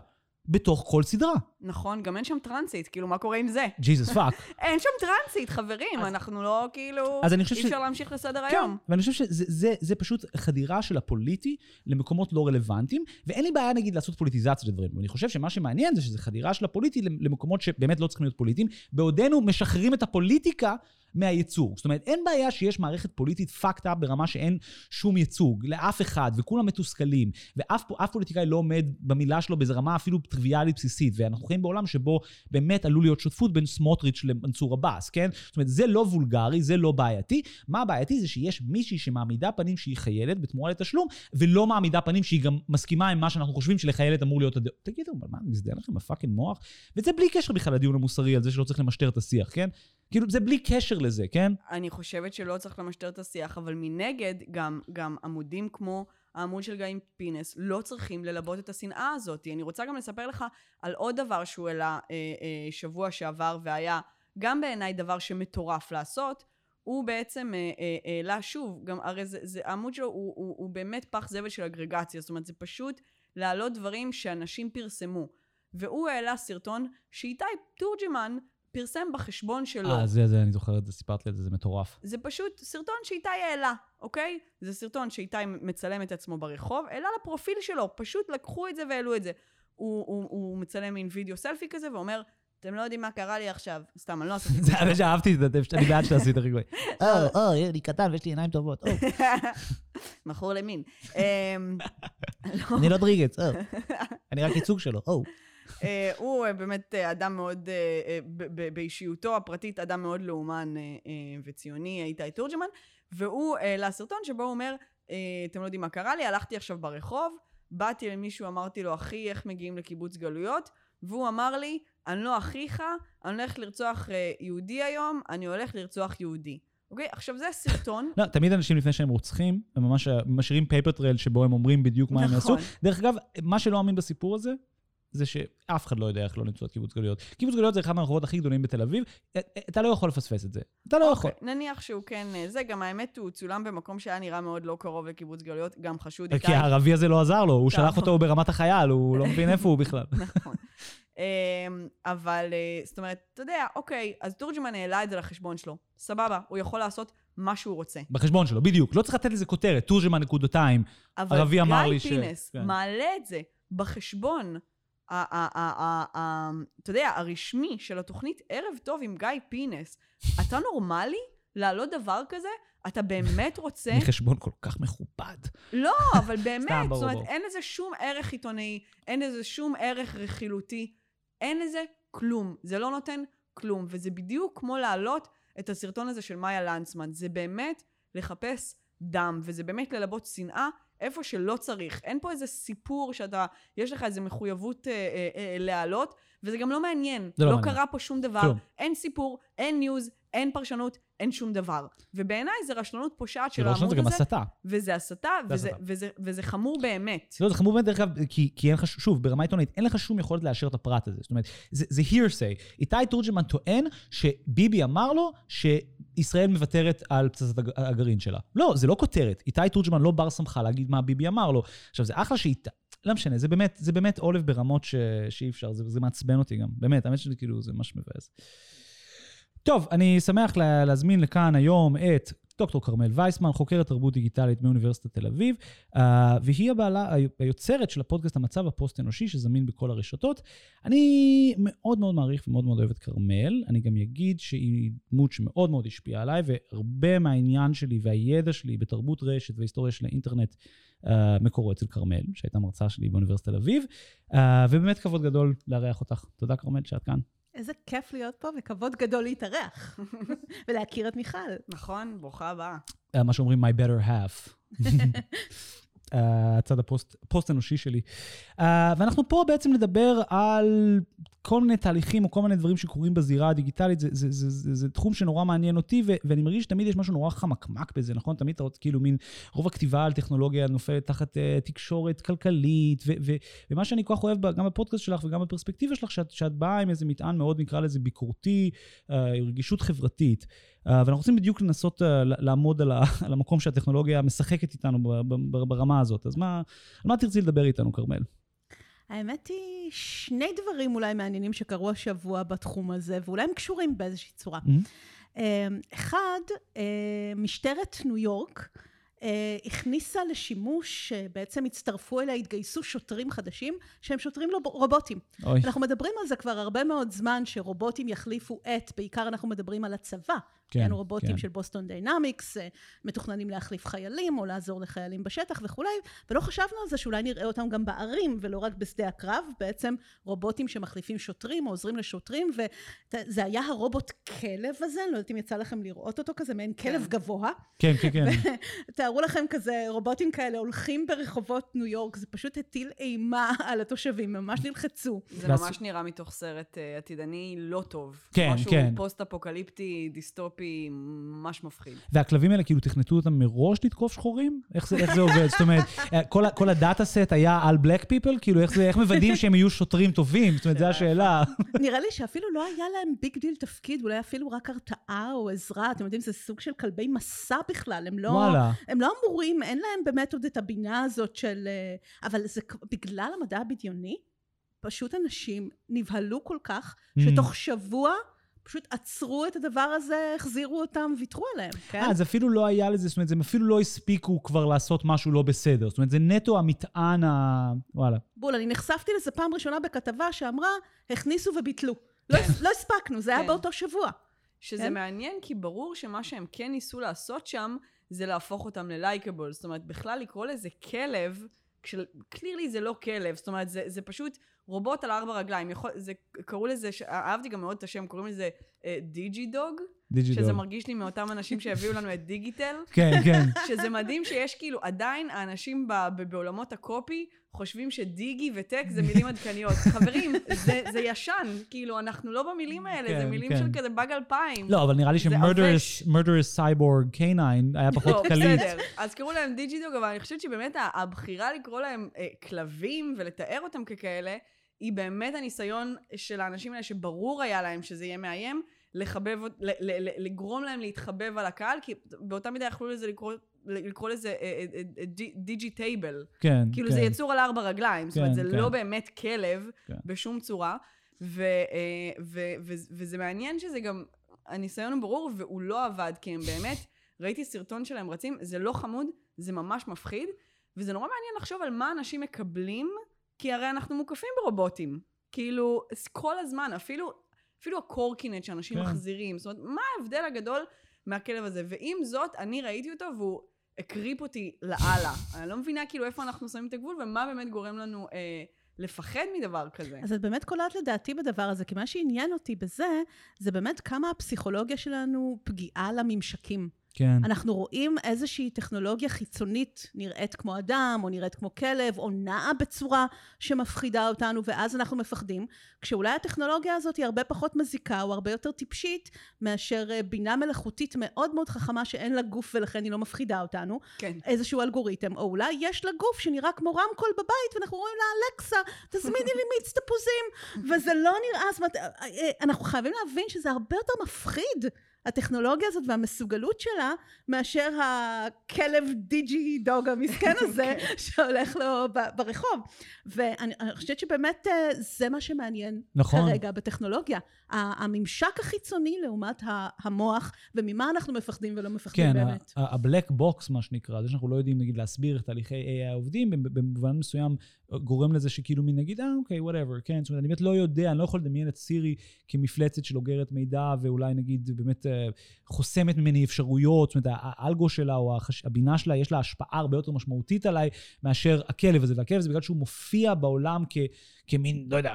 בתוך כל סדרה. נכון, גם אין שם טרנסית, כאילו, מה קורה עם זה? Jesus fuck. אין שם טרנסית, חברים, אנחנו לא, כאילו... אז אני חושב אי ש- אפשר להמשיך לסדר כן, היום. ואני חושב שזה זה, זה פשוט חדירה של הפוליטי למקומות לא רלוונטיים, ואין לי בעיה נגיד לעשות פוליטיזציה לדברים. ואני חושב שמה שמעניין זה שזה חדירה של הפוליטי למקומות שבאמת לא צריכים להיות פוליטיים, בעודנו משחררים את הפוליטיקה מהייצוג. זאת אומרת, אין בעיה שיש מערכת פוליטית fucked up ברמה שאין שום ייצוג לאף אחד, וכולם מתוסכלים, ואף פו- אף פוליטיקאי לא עומד במילה שלו באיזו רמה אפילו טריוויאלית בסיסית, ואנחנו חיים בעולם שבו באמת עלול להיות שותפות בין סמוטריץ' למנסור עבאס, כן? זאת אומרת, זה לא וולגרי, זה לא בעייתי. מה בעייתי זה שיש מישהי שמעמידה פנים שהיא חיילת בתמורה לתשלום, ולא מעמידה פנים שהיא גם מסכימה עם מה שאנחנו חושבים שלחיילת אמור להיות הדעות. תגידו, מה, מזדיין לכם הפאקינג מוח? וזה בלי קשר בכלל לדיון המוסרי על זה שלא צריך למשטר את השיח, כן? כאילו, זה בלי קשר לזה, כן? אני חושבת שלא צריך למשטר את השיח, אבל מנגד, גם, גם עמודים כמו העמוד של גיא פינס לא צריכים ללבות את השנאה הזאת. אני רוצה גם לספר לך על עוד דבר שהוא העלה אה, אה, שבוע שעבר, והיה גם בעיניי דבר שמטורף לעשות. הוא בעצם אה, אה, העלה שוב, גם הרי זה, זה העמוד שלו הוא, הוא, הוא באמת פח זבל של אגרגציה, זאת אומרת זה פשוט להעלות דברים שאנשים פרסמו. והוא העלה סרטון שאיתי תורג'מן פרסם בחשבון שלו. אה, זה, זה, אני זוכר את זה, סיפרת לי את זה, זה מטורף. זה פשוט סרטון שאיתי העלה, אוקיי? זה סרטון שאיתי מצלם את עצמו ברחוב, העלה לפרופיל שלו, פשוט לקחו את זה והעלו את זה. הוא, הוא, הוא מצלם מין וידאו סלפי כזה ואומר, אתם לא יודעים מה קרה לי עכשיו. סתם, אני לא עשיתי זה האמת שאהבתי את זה, אני בעד שעשית רגעי. או, או, אני קטן ויש לי עיניים טובות, או. מכור למין. אמ, אני לא דריגץ, או. אני רק ייצוג שלו, או. אה, הוא אה, באמת אה, אדם מאוד, באישיותו הפרטית, אדם מאוד לאומן וציוני, איתי תורג'מן, והוא העלה סרטון שבו הוא אומר, אתם לא יודעים מה קרה לי, הלכתי עכשיו ברחוב, באתי למישהו, אמרתי לו, אחי, איך מגיעים לקיבוץ גלויות? והוא אמר לי, אני לא אחיך, אני הולך לרצוח יהודי היום, אני הולך לרצוח יהודי. אוקיי? עכשיו זה סרטון. לא, תמיד אנשים לפני שהם רוצחים, הם ממש משאירים paper trail שבו הם אומרים בדיוק מה הם יעשו. נכון. דרך אגב, מה שלא אמין בסיפור הזה, זה שאף אחד לא יודע איך לא למצוא את קיבוץ גלויות. קיבוץ גלויות זה אחד מהרחובות הכי גדולים בתל אביב, אה, אה, אתה לא יכול לפספס את זה. אתה לא okay, יכול. אוקיי, נניח שהוא כן, אה, זה גם האמת, הוא צולם במקום שהיה נראה מאוד לא קרוב לקיבוץ גלויות, גם חשוד איתי. כי הערבי הזה לא עזר לו, הוא שלח אותו ברמת החייל, הוא לא מבין איפה הוא בכלל. נכון. אמ, אבל, זאת אומרת, אתה יודע, אוקיי, אז תורג'מן העלה את זה לחשבון שלו. סבבה, הוא יכול לעשות מה שהוא רוצה. בחשבון שלו, בדיוק. לא צריך לתת לזה כותרת, תורג'מן נקודתיים. ערבי אמר לי ש... אבל גיא פינס כן. מעלה את זה בחשבון אתה יודע, הרשמי של התוכנית ערב טוב עם גיא פינס, אתה נורמלי לעלות דבר כזה? אתה באמת רוצה... מחשבון כל כך מכובד. לא, אבל באמת, זאת אומרת, אין לזה שום ערך עיתונאי, אין לזה שום ערך רכילותי, אין לזה כלום. זה לא נותן כלום, וזה בדיוק כמו להעלות את הסרטון הזה של מאיה לנצמן. זה באמת לחפש דם, וזה באמת ללבות שנאה איפה שלא צריך. אין פה איזה סיפור שאתה, יש לך איזה מחויבות אה, אה, אה, להעלות, וזה גם לא מעניין. לא, לא מעניין. קרה פה שום דבר. כלום. אין סיפור, אין ניוז, אין פרשנות, אין שום דבר. ובעיניי זה רשלנות פושעת של העמוד הזה. זה גם הסתה. וזה הסתה, וזה, וזה, וזה, וזה חמור באמת. לא, זה חמור באמת, דרך אגב, כי, כי אין לך, שוב, ברמה עיתונאית, אין לך שום יכולת לאשר את הפרט הזה. זאת אומרת, זה, זה hearsay. איתי תורג'מן טוען שביבי אמר לו שישראל מוותרת על פצצת הגרעין שלה. לא, זה לא כותרת. איתי תורג'מן לא בר סמכה להגיד מה ביבי אמר לו. עכשיו, זה אחלה שאיתי... לא משנה, זה באמת, זה באמת עולב ברמות ש... שאי אפשר, זה, זה מעצבן אותי גם. באמת, האמת שזה כאילו, זה ממש מבאס. טוב, אני שמח לה, להזמין לכאן היום את דוקטור כרמל וייסמן, חוקרת תרבות דיגיטלית מאוניברסיטת תל אביב, uh, והיא הבעלה, היוצרת של הפודקאסט המצב הפוסט-אנושי, שזמין בכל הרשתות. אני מאוד מאוד מעריך ומאוד מאוד אוהב את כרמל. אני גם אגיד שהיא דמות שמאוד מאוד השפיעה עליי, והרבה מהעניין שלי והידע שלי בתרבות רשת והיסטוריה של האינטרנט uh, מקורו אצל כרמל, שהייתה מרצה שלי באוניברסיטת תל אביב, uh, ובאמת כבוד גדול לארח אותך. תודה, כרמל, שאת כאן. איזה כיף להיות פה וכבוד גדול להתארח ולהכיר את מיכל. נכון, ברוכה הבאה. Uh, מה שאומרים my better half. הצד הפוסט-אנושי שלי. Uh, ואנחנו פה בעצם לדבר על כל מיני תהליכים או כל מיני דברים שקורים בזירה הדיגיטלית. זה, זה, זה, זה, זה תחום שנורא מעניין אותי, ו- ואני מרגיש שתמיד יש משהו נורא חמקמק בזה, נכון? תמיד אתה כאילו, מין, רוב הכתיבה על טכנולוגיה נופלת תחת uh, תקשורת כלכלית, ו- ו- ומה שאני כל כך אוהב גם בפודקאסט שלך וגם בפרספקטיבה שלך, שאת, שאת באה עם איזה מטען מאוד, נקרא לזה ביקורתי, uh, רגישות חברתית. Uh, ואנחנו רוצים בדיוק לנסות uh, לעמוד על, המקום שהטכנולוגיה משחקת איתנו ברמה הזאת. אז מה, על מה תרצי לדבר איתנו, כרמל? האמת היא, שני דברים אולי מעניינים שקרו השבוע בתחום הזה, ואולי הם קשורים באיזושהי צורה. Mm-hmm. אחד, אה, משטרת ניו יורק אה, הכניסה לשימוש, בעצם הצטרפו אליה, התגייסו שוטרים חדשים, שהם שוטרים רובוטים. אוי. אנחנו מדברים על זה כבר הרבה מאוד זמן, שרובוטים יחליפו את, בעיקר אנחנו מדברים על הצבא, כן, כן, רובוטים כן. של בוסטון דיינמיקס, אה, מתוכננים להחליף חיילים או לעזור לחיילים בשטח וכולי, ולא חשבנו על זה שאולי נראה אותם גם בערים ולא רק בשדה הקרב, בעצם רובוטים שמחליפים שוטרים או עוזרים לשוטרים, וזה היה הרובוט כלב הזה, אני לא יודעת אם יצא לכם לראות אותו כזה, מעין כלב כן. גבוה. כן, כן, כן. תארו לכם כזה, רובוטים כאלה הולכים ברחובות ניו יורק, זה פשוט הטיל אימה על התושבים, ממש נלחצו. זה ממש נראה מתוך סרט אה, עתידני לא טוב. כן, משהו כן. פוסט-אפוקליפטי, דיסטופי, ממש מפחיד. והכלבים האלה, כאילו, תכנתו אותם מראש לתקוף שחורים? איך זה, איך זה עובד? זאת אומרת, כל, ה- כל ה data set היה על black people? כאילו, איך, זה, איך מוודאים שהם יהיו שוטרים טובים? זאת אומרת, זו השאלה. נראה לי שאפילו לא היה להם big deal תפקיד, אולי אפילו רק הרתעה או עזרה, אתם יודעים, זה סוג של כלבי משא בכלל, הם לא... וואלה. הם לא אמורים, אין להם באמת עוד את הבינה הזאת של... אה, אבל זה בגלל המדע הבדיוני, פשוט אנשים נבהלו כל כך, Mm. שתוך שבוע פשוט עצרו את הדבר הזה, החזירו אותם, ויתרו עליהם, כן? אה, אז אפילו לא היה לזה, זאת אומרת, הם אפילו לא הספיקו כבר לעשות משהו לא בסדר. זאת אומרת, זה נטו המטען ה... וואלה. בול, אני נחשפתי לזה פעם ראשונה בכתבה שאמרה, הכניסו וביטלו. לא, לא הספקנו, זה היה כן. באותו שבוע. שזה כן? מעניין, כי ברור שמה שהם כן ניסו לעשות שם, זה להפוך אותם ללייקable. זאת אומרת, בכלל לקרוא לזה כלב, קלירלי זה לא כלב, זאת אומרת, זה, זה פשוט רובוט על ארבע רגליים. יכול, זה, קראו לזה, ש- אהבתי גם מאוד את השם, קוראים לזה אה, דיג'י דוג, דיג'ידול. שזה מרגיש לי מאותם אנשים שהביאו לנו את דיגיטל. כן, כן. שזה מדהים שיש כאילו, עדיין האנשים ב- ב- בעולמות הקופי חושבים שדיגי וטק זה מילים עדכניות. חברים, זה, זה ישן, כאילו, אנחנו לא במילים האלה, כן, זה מילים כן. של כזה באג אלפיים. לא, אבל נראה לי ש-murderous murderous cyborg canine היה פחות לא, קליט. בסדר. אז קראו להם דיג'ידוג, אבל אני חושבת שבאמת הבחירה לקרוא להם אה, כלבים ולתאר אותם ככאלה, היא באמת הניסיון של האנשים האלה שברור היה להם שזה יהיה מאיים, לחבב, לגרום להם להתחבב על הקהל, כי באותה מידה יכלו לזה לקרוא, לקרוא לזה אה, digitable. כן, כאילו כן. זה יצור על ארבע רגליים, זאת אומרת כן, זה כן. לא באמת כלב כן. בשום צורה, ו, אה, ו, ו, וזה מעניין שזה גם, הניסיון הוא ברור והוא לא עבד, כי הם באמת, ראיתי סרטון שלהם רצים, זה לא חמוד, זה ממש מפחיד, וזה נורא מעניין לחשוב על מה אנשים מקבלים, כי הרי אנחנו מוקפים ברובוטים. כאילו, כל הזמן, אפילו, אפילו הקורקינט שאנשים כן. מחזירים, זאת אומרת, מה ההבדל הגדול מהכלב הזה? ועם זאת, אני ראיתי אותו והוא הקריפ אותי לאללה. אני לא מבינה כאילו איפה אנחנו שמים את הגבול ומה באמת גורם לנו אה, לפחד מדבר כזה. אז את באמת קולעת לדעתי בדבר הזה, כי מה שעניין אותי בזה, זה באמת כמה הפסיכולוגיה שלנו פגיעה לממשקים. כן. אנחנו רואים איזושהי טכנולוגיה חיצונית נראית כמו אדם, או נראית כמו כלב, או נעה בצורה שמפחידה אותנו, ואז אנחנו מפחדים, כשאולי הטכנולוגיה הזאת היא הרבה פחות מזיקה, או הרבה יותר טיפשית, מאשר אה, בינה מלאכותית מאוד מאוד חכמה שאין לה גוף ולכן היא לא מפחידה אותנו, כן. איזשהו אלגוריתם, או אולי יש לה גוף שנראה כמו רמקול בבית, ואנחנו אומרים לה, אלכסה, תזמיני לי מיץ תפוזים, וזה לא נראה, זאת אומרת, אה, אה, אנחנו חייבים להבין שזה הרבה יותר מפחיד. הטכנולוגיה הזאת והמסוגלות שלה, מאשר הכלב דיג'י דוג המסכן הזה, שהולך לו ברחוב. ואני אני חושבת שבאמת אה, זה מה שמעניין נכון. כרגע בטכנולוגיה. הממשק החיצוני לעומת המוח, וממה אנחנו מפחדים ולא מפחדים כן, באמת. ה-black box, מה שנקרא, זה שאנחנו לא יודעים, נגיד, להסביר איך תהליכי AI עובדים, במובן מסוים גורם לזה שכאילו מין נגיד, אה, אוקיי, whatever, כן, זאת אומרת, אני באמת לא יודע, אני לא יכול לדמיין את סירי כמפלצת של אוגרת מידע, ואולי נגיד באמת חוסמת ממני אפשרויות, זאת אומרת, האלגו שלה או. הבינה שלה, יש לה השפעה הרבה יותר משמעותית עליי מאשר הכלב הזה, והכלב הזה בגלל שהוא מופיע בעולם כ... כמין, לא יודע,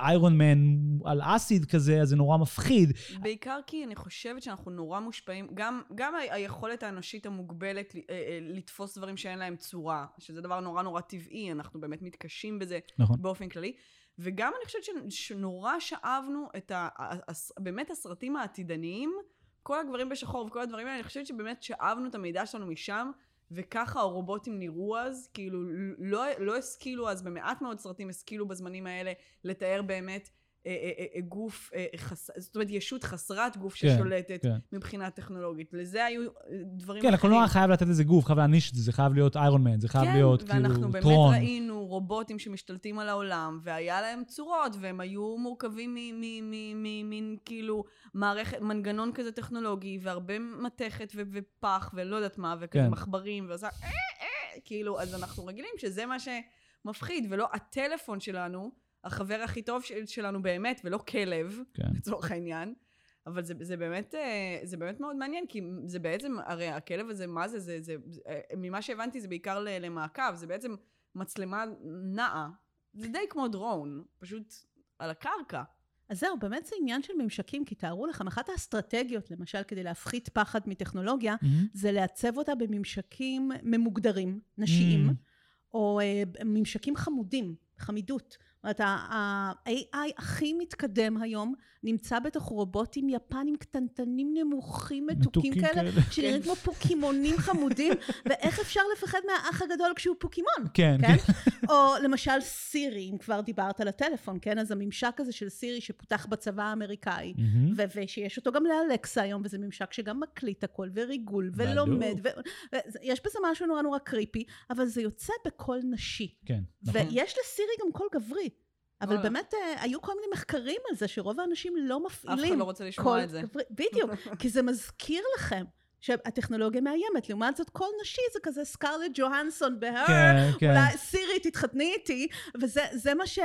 איירון מן על אסיד כזה, אז זה נורא מפחיד. בעיקר כי אני חושבת שאנחנו נורא מושפעים, גם, גם היכולת האנושית המוגבלת אה, אה, לתפוס דברים שאין להם צורה, שזה דבר נורא נורא טבעי, אנחנו באמת מתקשים בזה נכון. באופן כללי. וגם אני חושבת שנורא שאבנו את ה... באמת הסרטים העתידניים, כל הגברים בשחור וכל הדברים האלה, אני חושבת שבאמת שאבנו את המידע שלנו משם, וככה הרובוטים נראו אז, כאילו לא, לא השכילו אז, במעט מאוד סרטים השכילו בזמנים האלה לתאר באמת גוף, אה, חס... זאת אומרת ישות חסרת גוף כן, ששולטת כן. מבחינה טכנולוגית. לזה היו אה, דברים כן, הקולנוע חייב לתת לזה גוף, חייב להעניש את זה, זה חייב להיות איירון מן, זה חייב כן, להיות כאילו ואנחנו באמת טרון. ראינו רובוטים שמשתלטים על העולם, והיה להם צורות, והם היו מורכבים ממין כאילו מערכת, מנגנון כזה טכנולוגי, והרבה מתכת ו- ופח, ולא יודעת מה, וכזה כן. מחברים, ועושה אה אה, כאילו, אז אנחנו רגילים שזה מה שמפחיד, ולא הטלפון שלנו, החבר הכי טוב של- שלנו באמת, ולא כלב, כן. לצורך העניין. אבל זה, זה, באמת, אה, זה באמת מאוד מעניין, כי זה בעצם, הרי הכלב הזה, מה זה? זה, זה, זה אה, ממה שהבנתי זה בעיקר ל- למעקב, זה בעצם מצלמה נעה. זה די כמו דרון, פשוט על הקרקע. אז זהו, באמת זה עניין של ממשקים, כי תארו לכם, אחת האסטרטגיות, למשל, כדי להפחית פחד מטכנולוגיה, מהמם. זה לעצב אותה בממשקים ממוגדרים, נשיים, Mm. או אה, ממשקים חמודים, חמידות. אומרת, ה-AI הכי מתקדם היום נמצא בתוך רובוטים יפנים קטנטנים, נמוכים, מתוקים כאלה, כאלה. שנראים כמו פוקימונים חמודים, ואיך אפשר לפחד מהאח הגדול כשהוא פוקימון? כן, כן? כן. או למשל סירי, אם כבר דיברת על הטלפון, כן? אז הממשק הזה של סירי שפותח בצבא האמריקאי. ו- ושיש אותו גם לאלקסה היום, וזה ממשק שגם מקליט הכל, וריגול, ולומד. ו- ויש בזה משהו נורא נורא creepy, אבל זה יוצא בקול נשי. כן, נכון. ויש לסירי גם קול גברי. אבל וואלה. באמת, אה, היו כל מיני מחקרים על זה, שרוב האנשים לא אף מפעילים אחד לא רוצה לשמוע את זה. בדיוק, כי זה מזכיר לכם. שהטכנולוגיה מאיימת, לעומת זאת קול נשי זה כזה סקרלט ג'והנסון ב Her, כן, כן. אולי סירי תתחתני איתי, וזה זה מה ש...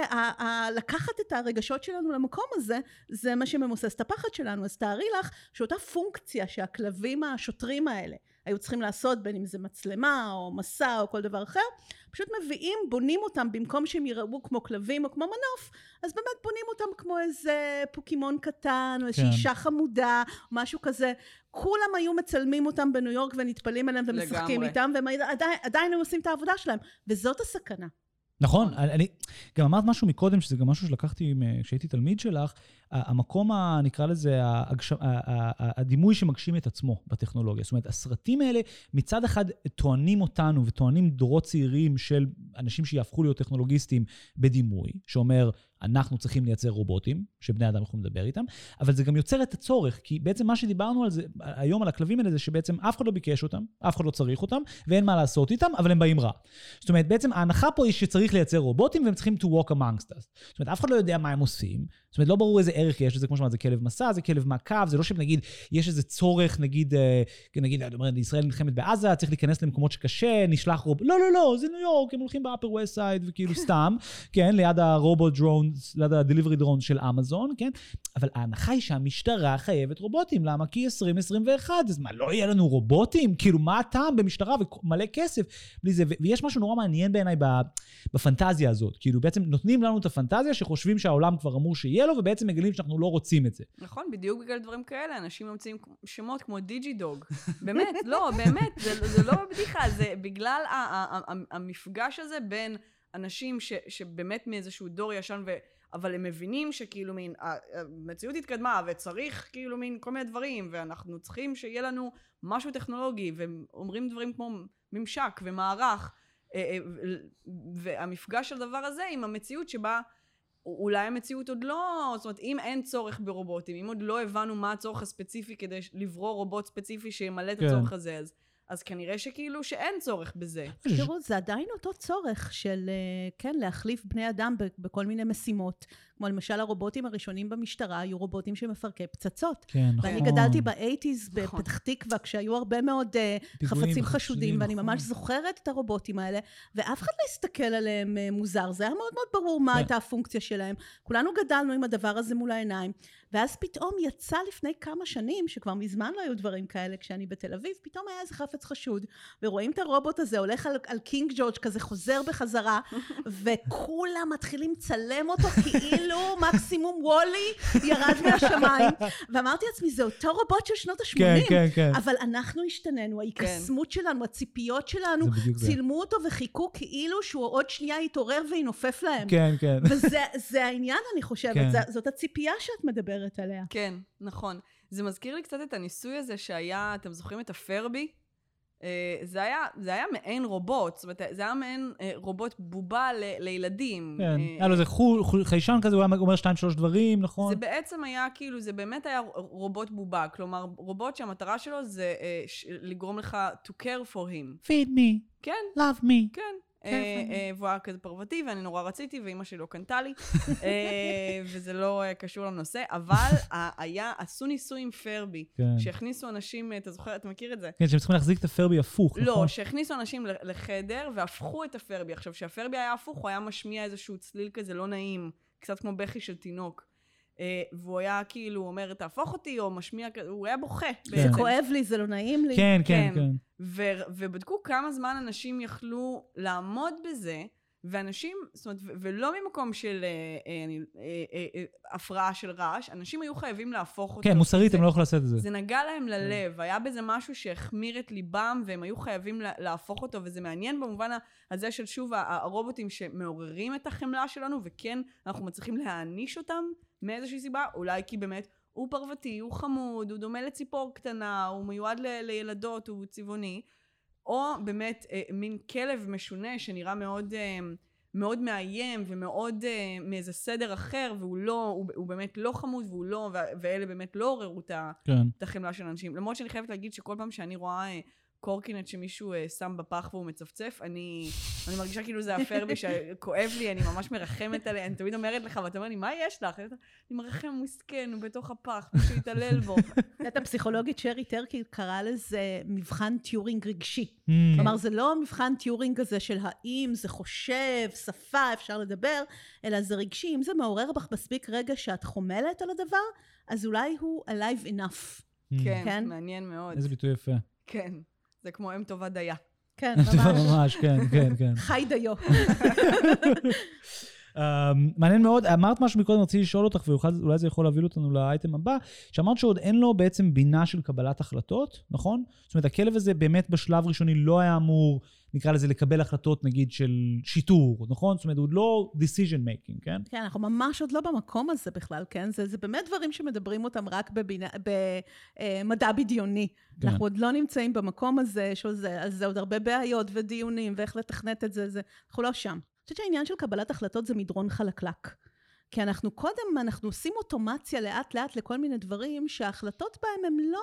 לקחת את הרגשות שלנו למקום הזה, זה מה שממוסס את הפחד שלנו. אז תארי לך שאותה פונקציה שהכלבים השוטרים האלה היו צריכים לעשות, בין אם זה מצלמה או מסע או כל דבר אחר, פשוט מביאים, בונים אותם במקום שהם יראו כמו כלבים או כמו מנוף, אז באמת בונים אותם כמו איזה פוקימון קטן, או איזושהי כן. אישה חמודה, או משהו כזה. כולם היו מצלמים אותם בניו יורק ונטפלים אליהם ומשחקים לגמרי. איתם, והם עדיין, עדיין הם עושים את העבודה שלהם. וזאת הסכנה. נכון, אני, גם אמרת משהו מקודם, שזה גם משהו שלקחתי כשהייתי תלמיד שלך, המקום, ה, נקרא לזה, ההגש... הדימוי שמגשים את עצמו בטכנולוגיה. זאת אומרת, הסרטים האלה מצד אחד טוענים אותנו וטוענים דורות צעירים של אנשים שיהפכו להיות טכנולוגיסטים בדימוי, שאומר, אנחנו צריכים לייצר רובוטים, שבני אדם יכולים לדבר איתם, אבל זה גם יוצר את הצורך, כי בעצם מה שדיברנו על זה היום, על הכלבים האלה, זה שבעצם אף אחד לא ביקש אותם, אף אחד לא צריך אותם, ואין מה לעשות איתם, אבל הם באים רע. זאת אומרת, בעצם ההנחה פה היא שצריך לייצר רובוטים והם צריכים to walk amongst us. זאת אומרת, אף אחד לא יודע מה הם עושים. זאת אומרת, לא ברור איזה ערך יש לזה, כמו שאמרת, זה כלב מסע, זה כלב מעקב, זה לא שנגיד, יש איזה צורך, נגיד, אה, נגיד, אני אומר, ישראל נלחמת בעזה, צריך להיכנס למקומות שקשה, נשלח רוב... לא, לא, לא, זה ניו יורק, הם הולכים באפר ווסט סייד, וכאילו סתם, כן, ליד הרובוט drone, ליד ה delivery drone של אמזון, כן? אבל ההנחה היא שהמשטרה חייבת רובוטים, למה? כי 2021, אז מה, לא יהיה לנו רובוטים? כאילו, מה הטעם במשטרה ומלא כסף בלי זה? ויש משהו נורא מעניין בעיניי בפנטזיה הזאת. כאילו, בעצם נותנים לנו את הפנטזיה שחושבים שהעולם כבר אמור שיהיה לו, ובעצם מגלים שאנחנו לא רוצים את זה. נכון, בדיוק בגלל דברים כאלה, אנשים ממציאים שמות כמו דיג'י דוג. באמת, לא, באמת, זה, זה לא בדיחה, זה בגלל המפגש הזה בין אנשים ש, שבאמת מאיזשהו דור ישן, ו, אבל הם מבינים שכאילו מין, המציאות התקדמה וצריך כאילו מין כל מיני דברים, ואנחנו צריכים שיהיה לנו משהו טכנולוגי, והם אומרים דברים כמו ממשק ומערך, אה, אה, והמפגש של הדבר הזה עם המציאות שבה אולי המציאות עוד לא, זאת אומרת, אם אין צורך ברובוטים, אם עוד לא הבנו מה הצורך הספציפי כדי לברוא רובוט ספציפי שימלא את כן. הצורך הזה, אז, אז כנראה שכאילו שאין צורך בזה. תראו, זה עדיין אותו צורך של, אה, כן, להחליף בני אדם בכל מיני משימות. כמו למשל הרובוטים הראשונים במשטרה היו רובוטים שמפרקי פצצות. כן, נכון. ואני גדלתי באייטיז נכון. בפתח תקווה, כשהיו הרבה מאוד אה, חפצים חשודים, ואני נכון. ממש זוכרת את הרובוטים האלה, ואף אחד לא הסתכל עליהם אה, מוזר. זה היה מאוד מאוד ברור מה כן. הייתה הפונקציה שלהם. כולנו גדלנו עם הדבר הזה מול העיניים, ואז פתאום יצא לפני כמה שנים, שכבר מזמן לא היו דברים כאלה כשאני בתל אביב, פתאום היה איזה חפץ חשוד, ורואים את הרובוט הזה הולך על, על קינג ג'ורג' כזה חוזר בחזרה, וכולם מתחילים לצלם אותו כאילו מקסימום וולי ירד מהשמיים. ואמרתי לעצמי, זה אותו רובוט של שנות ה-80. כן, כן, כן. אבל אנחנו השתננו, ההיקסמות שלנו, הציפיות שלנו, בדיוק זה. צילמו אותו וחיכו כאילו שהוא עוד שנייה יתעורר וינופף להם. כן, כן. וזה זה העניין, אני חושבת, כן. זה, זאת הציפייה שאת מדברת עליה. כן, נכון. זה מזכיר לי קצת את הניסוי הזה שהיה, אתם זוכרים את הפרבי? אה, זה היה, זה היה מעין רובוט, זאת אומרת, זה היה מעין אה, רובוט בובה ל, לילדים. כן, אה, היה לו איזה חיישן כזה, הוא היה אומר שתיים, שלוש דברים, נכון? זה בעצם היה כאילו, זה באמת היה רובוט בובה, כלומר, רובוט שהמטרה שלו זה לגרום לך to care for him. feed me, כן, love me. כן. כן, אה. אה, והוא היה כזה פרוורטי, ואני נורא רציתי, ואימא שלי לא קנתה לי, אה, וזה לא קשור לנושא, אבל היה, עשו ניסוי עם פרבי, כן. שהכניסו אנשים, אתה זוכר, אתה מכיר את זה? כן, שהם צריכים להחזיק את הפרבי הפוך, לא, נכון? שהכניסו אנשים לחדר והפכו את הפרבי. עכשיו, כשהפרבי היה הפוך, הוא היה משמיע איזשהו צליל כזה לא נעים, קצת כמו בכי של תינוק. אה, והוא היה כאילו אומר, תהפוך אותי, או משמיע, כזה, הוא היה בוכה. זה. כואב לי, זה לא נעים לי. כן, כן, כן. כן. ו- ובדקו כמה זמן אנשים יכלו לעמוד בזה, ואנשים, זאת אומרת, ו- ולא ממקום של אה, אה, אני- אה, אה, אה, הפרעה של רעש, אנשים היו חייבים להפוך אותו. כן, מוסרית הם לא יכולים לעשות את זה. זה נגע להם ללב, היה בזה משהו שהחמיר את ליבם, והם היו חייבים לה- להפוך אותו, וזה מעניין במובן הזה של שוב, הרובוטים שמעוררים את החמלה שלנו, וכן, אנחנו מצליחים להעניש אותם מאיזושהי סיבה, אולי כי באמת הוא פרוותי, הוא חמוד, הוא דומה לציפור קטנה, הוא מיועד ל- לילדות, הוא צבעוני, או באמת אה, מין כלב משונה שנראה מאוד... אה, מאוד מאיים ומאוד אה, מאיזה סדר אחר, והוא לא, הוא, הוא באמת לא חמוד, והוא לא, ואלה באמת לא עוררו את. כן. החמלה של אנשים. למרות שאני חייבת להגיד שכל פעם שאני רואה אה, קורקינט שמישהו אה, שם בפח והוא מצפצף, אני, אני מרגישה כאילו זה אפר בי, שכואב לי, אני ממש מרחמת עליה, אני תמיד אומרת לך, ואתה אומר לי, מה יש לך? אני מרחם מסכן, הוא בתוך הפח, מישהו יתעלל בו. את הפסיכולוגית שרי טרקל קראה לזה מבחן טיורינג רגשי. Mm. כלומר, זה לא מבחן טיורינג הזה של האם זה חושב, שפה, אפשר לדבר, אלא זה רגשי. אם זה מעורר בך מספיק רגע שאת חומלת על הדבר, אז אולי הוא alive enough. כן, כן. מעניין מאוד. איזה ביטוי יפה. כן, זה כמו אם טובה דייה. כן, ממש. ממש, כן, כן, כן. חי דיו. Um, מעניין מאוד, אמרת משהו מקודם, רציתי לשאול אותך, ואולי זה יכול להוביל אותנו לאייטם הבא, שאמרת שעוד אין לו בעצם בינה של קבלת החלטות, נכון? זאת אומרת, הכלב הזה באמת בשלב ראשוני לא היה אמור, נקרא לזה, לקבל החלטות, נגיד, של שיטור, נכון? זאת אומרת, הוא לא decision making, כן? כן, אנחנו ממש עוד לא במקום הזה בכלל, כן? זה, זה באמת דברים שמדברים אותם רק בבינה, במדע בדיוני. כן. אנחנו עוד לא נמצאים במקום הזה, שזה, אז זה עוד הרבה בעיות ודיונים, ואיך לתכנת את זה, זה, אנחנו לא שם. אני חושבת שהעניין של קבלת החלטות זה מדרון חלקלק. כי אנחנו קודם, אנחנו עושים אוטומציה לאט לאט לכל מיני דברים, שההחלטות בהם הם לא...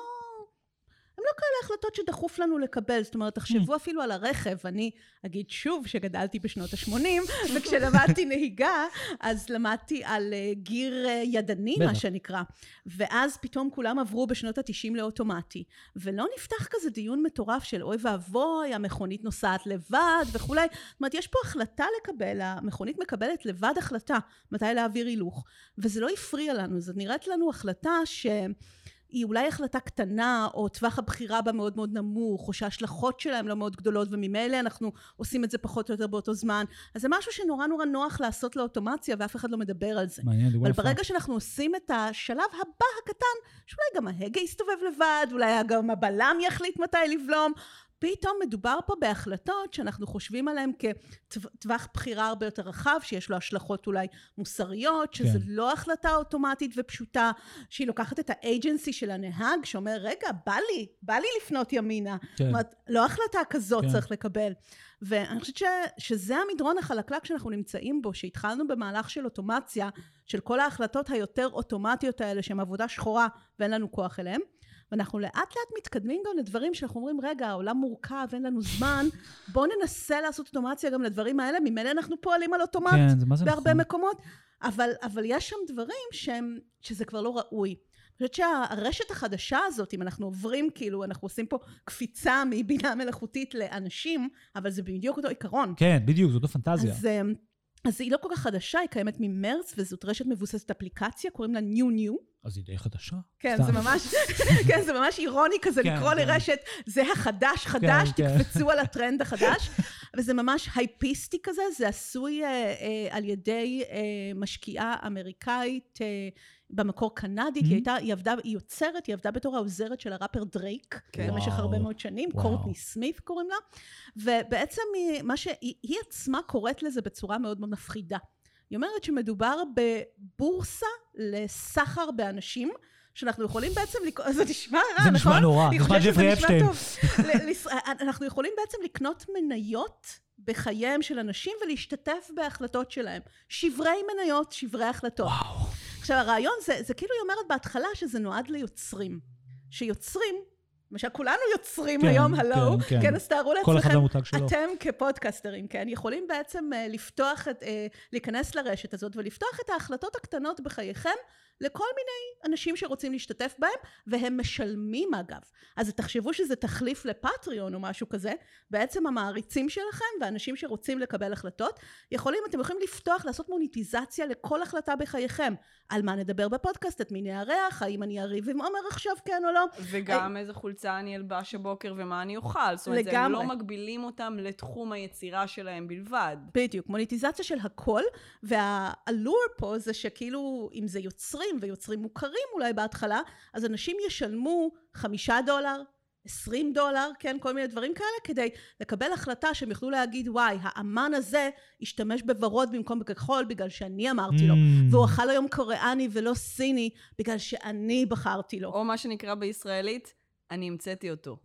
הם לא כאלה החלטות שדחוף לנו לקבל. זאת אומרת, תחשבו אפילו על הרכב. אני אגיד שוב שגדלתי בשנות ה-80, וכשלמדתי נהיגה, אז למדתי על אה, גיר אה, ידני, מה. שנקרא. ואז פתאום כולם עברו בשנות ה-90 לאוטומטי. ולא נפתח כזה דיון מטורף של אוי ואבוי, המכונית נוסעת לבד וכולי. זאת אומרת, יש פה החלטה לקבל, המכונית מקבלת לבד החלטה מתי להעביר הילוך. וזה לא הפריע לנו, זאת נראית לנו החלטה ש... היא אולי החלטה קטנה, או טווח הבחירה בה מאוד מאוד נמוך, או שההשלכות שלהם לא מאוד גדולות, וממילא אנחנו עושים את זה פחות או יותר באותו זמן. אז זה משהו שנורא נורא נוח לעשות לאוטומציה, ואף אחד לא מדבר על זה. מעניין, אבל. ברגע שאנחנו עושים את השלב הבא הקטן, שאולי גם ההגה יסתובב לבד, אולי גם הבלם יחליט מתי לבלום, פתאום מדובר פה בהחלטות שאנחנו חושבים עליהן כטווח בחירה הרבה יותר רחב, שיש לו השלכות אולי מוסריות, שזה כן. לא החלטה אוטומטית ופשוטה, שהיא לוקחת את האג'נסי של הנהג, שאומר, רגע, בא לי, בא לי לפנות ימינה. כן. זאת אומרת, לא החלטה כזאת כן. צריך לקבל. ואני חושבת ש, שזה המדרון החלקלק שאנחנו נמצאים בו, שהתחלנו במהלך של אוטומציה, של כל ההחלטות היותר אוטומטיות האלה, שהן עבודה שחורה ואין לנו כוח אליהן. ואנחנו לאט לאט מתקדמים גם לדברים שאנחנו אומרים, רגע, העולם מורכב, אין לנו זמן, בואו ננסה לעשות אוטומציה גם לדברים האלה, ממילא אנחנו פועלים על אוטומט כן, בהרבה נכון. מקומות, אבל, אבל יש שם דברים שהם, שזה כבר לא ראוי. אני חושבת שהרשת החדשה הזאת, אם אנחנו עוברים, כאילו, אנחנו עושים פה קפיצה מבינה מלאכותית לאנשים, אבל זה בדיוק אותו עיקרון. כן, בדיוק, זאת הפנטזיה. אז, אמ, אז היא לא כל כך חדשה, היא קיימת ממרץ, וזאת רשת מבוססת אפליקציה, קוראים לה ניו ניו. אז היא די חדשה. כן, סתם. זה ממש, כן, זה ממש אירוני כזה כן, לקרוא כן. לרשת, זה החדש, חדש, כן, כן. תקפצו על הטרנד החדש. וזה ממש הייפיסטי כזה, זה עשוי אה, אה, על ידי אה, משקיעה אמריקאית, אה, במקור קנדית, Mhm. היא הייתה, היא עבדה, היא יוצרת, היא עבדה בתור העוזרת של הראפר דרייק, כן. במשך וואו. הרבה מאוד שנים, וואו. קורטני סמית קוראים לה, ובעצם היא, מה שהיא היא עצמה קוראת לזה בצורה מאוד מאוד מפחידה. היא אומרת שמדובר בבורסה לסחר באנשים, שאנחנו יכולים בעצם, לק... זה נשמע רע, זה נכון? נשמע נורא, נשמע ג'פרי אפשטיין. אנחנו יכולים בעצם לקנות מניות בחייהם של אנשים ולהשתתף בהחלטות שלהם. שברי מניות, שברי החלטות. וואו. עכשיו הרעיון זה, זה כאילו היא אומרת בהתחלה שזה נועד ליוצרים. שיוצרים למשל, כולנו יוצרים כן, היום, הלו, כן, כן. כן, אז תארו לעצמכם. אתם כפודקסטרים, כן, יכולים בעצם אה, לפתוח את, אה, להיכנס לרשת הזאת ולפתוח את ההחלטות הקטנות בחייכם לכל מיני אנשים שרוצים להשתתף בהם, והם משלמים אגב. אז תחשבו שזה תחליף לפטריון או משהו כזה, בעצם המעריצים שלכם והאנשים שרוצים לקבל החלטות, יכולים, אתם יכולים לפתוח, לעשות מוניטיזציה לכל החלטה בחייכם. על מה נדבר בפודקאסט, את מי נארח, האם אני אריב עם עומר עכשיו, כן או לא. וגם איזה חולצה אני אלבש הבוקר ומה אני אוכל. זאת אומרת, הם לגמרי. לא מגבילים אותם לתחום היצירה שלהם בלבד. בדיוק, מוניטיזציה של הכל, והאלור פה זה שכאילו, אם זה יוצרים, ויוצרים מוכרים אולי בהתחלה, אז אנשים ישלמו חמישה דולר, עשרים דולר, כן, כל מיני דברים כאלה, כדי לקבל החלטה שהם יוכלו להגיד, וואי, האמן הזה השתמש בוורוד במקום בכחול בגלל שאני אמרתי לו, Mm. והוא אכל היום קוריאני ולא סיני בגלל שאני בחרתי לו. או מה שנקרא בישראלית, אני המצאתי אותו.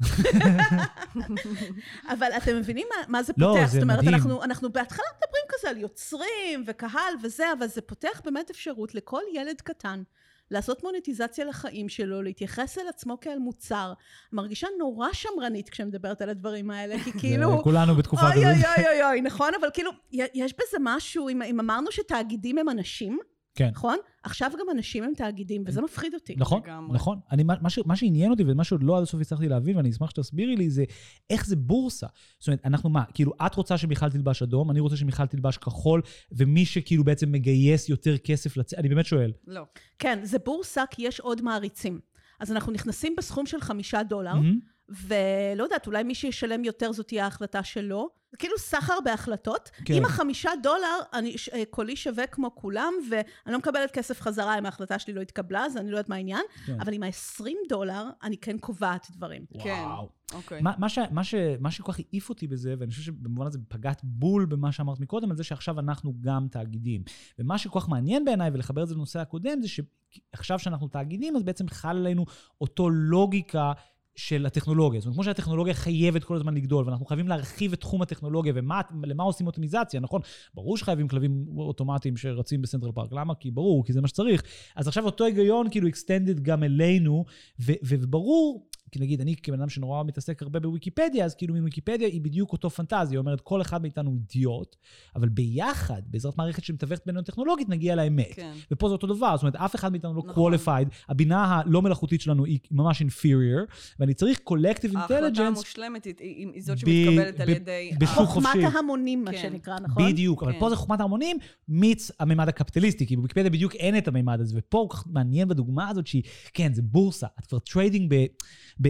אבל אתם מבינים מה, מה זה לא, פותח? זה זאת אומרת, מדהים. אנחנו, אנחנו בהתחלה מדברים כזה על יוצרים וקהל וזה, אבל זה פותח באמת אפשרות לכל ילד קטן לעשות מוניטיזציה לחיים שלו, להתייחס אל עצמו כאל מוצר. מרגישה נורא שמרנית כשמדברת על הדברים האלה, כי כאילו... כולנו בתקופה אוי אוי כזאת. אוי אוי אוי, נכון? אבל כאילו, יש בזה משהו, אם, אם אמרנו שתאגידים הם אנשים, כן. נכון? עכשיו גם אנשים הם תאגידים, וזה מפחיד אותי. נכון, לגמרי. נכון. אני, מה, ש, מה שעניין אותי ומה שעוד לא עד הסוף הצלחתי להבין, ואני אשמח שתסבירי לי, זה איך זה בורסה. זאת אומרת, אנחנו מה, כאילו, את רוצה שמיכל תלבש אדום, אני רוצה שמיכל תלבש כחול, ומי שכאילו בעצם מגייס יותר כסף לצ... אני באמת שואל. לא. כן, זה בורסה כי יש עוד מעריצים. אז אנחנו נכנסים בסכום של חמישה דולר, מהמם. ולא יודעת, אולי מי שישלם יותר זאת תהיה ההחלטה שלו. זה כאילו סחר בהחלטות. כן. כן. אם החמישה דולר, אני, ש- אה, קולי שווה כמו כולם, ואני לא מקבלת כסף חזרה אם ההחלטה שלי לא התקבלה, אז אני לא יודעת מה העניין. כן. אבל עם ה-20 דולר, אני כן קובעת דברים. כן. וואו. אוקיי. מה, מה, ש, מה, ש, מה שכל כך העיף אותי בזה, ואני חושב שבמובן הזה פגעת בול במה שאמרת מקודם, על זה שעכשיו אנחנו גם תאגידים. ומה שכל כך מעניין בעיניי, ולחבר את זה לנושא הקודם, זה שעכשיו שאנחנו תאגידים, אז בעצם חל עלינו אותו לוגיקה של הטכנולוגיה. זאת אומרת, כמו שהטכנולוגיה חייבת כל הזמן לגדול, ואנחנו חייבים להרחיב את תחום הטכנולוגיה, ולמה עושים אוטומיזציה, נכון? ברור שחייבים כלבים אוטומטיים שרצים בסנטרל פארק. למה? כי ברור, כי זה מה שצריך. אז עכשיו אותו היגיון כאילו extended גם אלינו, וברור, נגיד, אני כבן אדם שנורא מתעסק הרבה בוויקיפדיה, אז כאילו מוויקיפדיה היא בדיוק אותו פנטזיה, היא אומרת, כל אחד מאיתנו הוא אידיוט, אבל ביחד, בעזרת מערכת שמתווכת בינינו טכנולוגית, נגיע לאמת. כן. ופה זה אותו דבר, זאת אומרת, אף אחד מאיתנו לא נכון. qualified, הבינה הלא מלאכותית שלנו היא ממש inferior, ואני צריך collective ההחלטה intelligence המושלמת היא- היא היא זאת ב- שמתקבלת על ב- ידי... בשוק חוכמת חופשי. ההמונים, מה כן. שנקרא, נכון? בדיוק, אבל כן. פה זה חוכמת ההמונים, meets הממד הקפיטליסטי, כי בוויקיפדיה בדיוק אין את הממד הזה, ופה הוא כל כך מעניין בדוגמה הזאת שהיא, כן, זה בורסה, את כבר trading ב...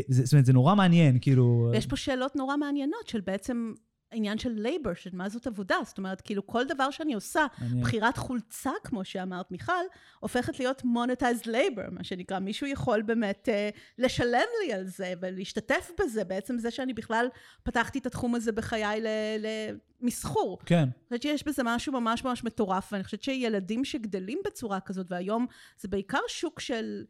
זאת אומרת, זה נורא מעניין, כאילו... ויש פה שאלות נורא מעניינות של בעצם עניין של labor, של מה זאת עבודה. זאת אומרת, כאילו כל דבר שאני עושה, מעניין. בחירת חולצה, כמו שאמרת, מיכל, הופכת להיות monetized labor, מה שנקרא. מישהו יכול באמת uh, לשלם לי על זה ולהשתתף בזה, בעצם זה שאני בכלל פתחתי את התחום הזה בחיי ל- למסחור. כן, אני חושבת שיש בזה משהו ממש ממש מטורף, ואני חושבת שילדים שגדלים בצורה כזאת, והיום זה בעיקר שוק של...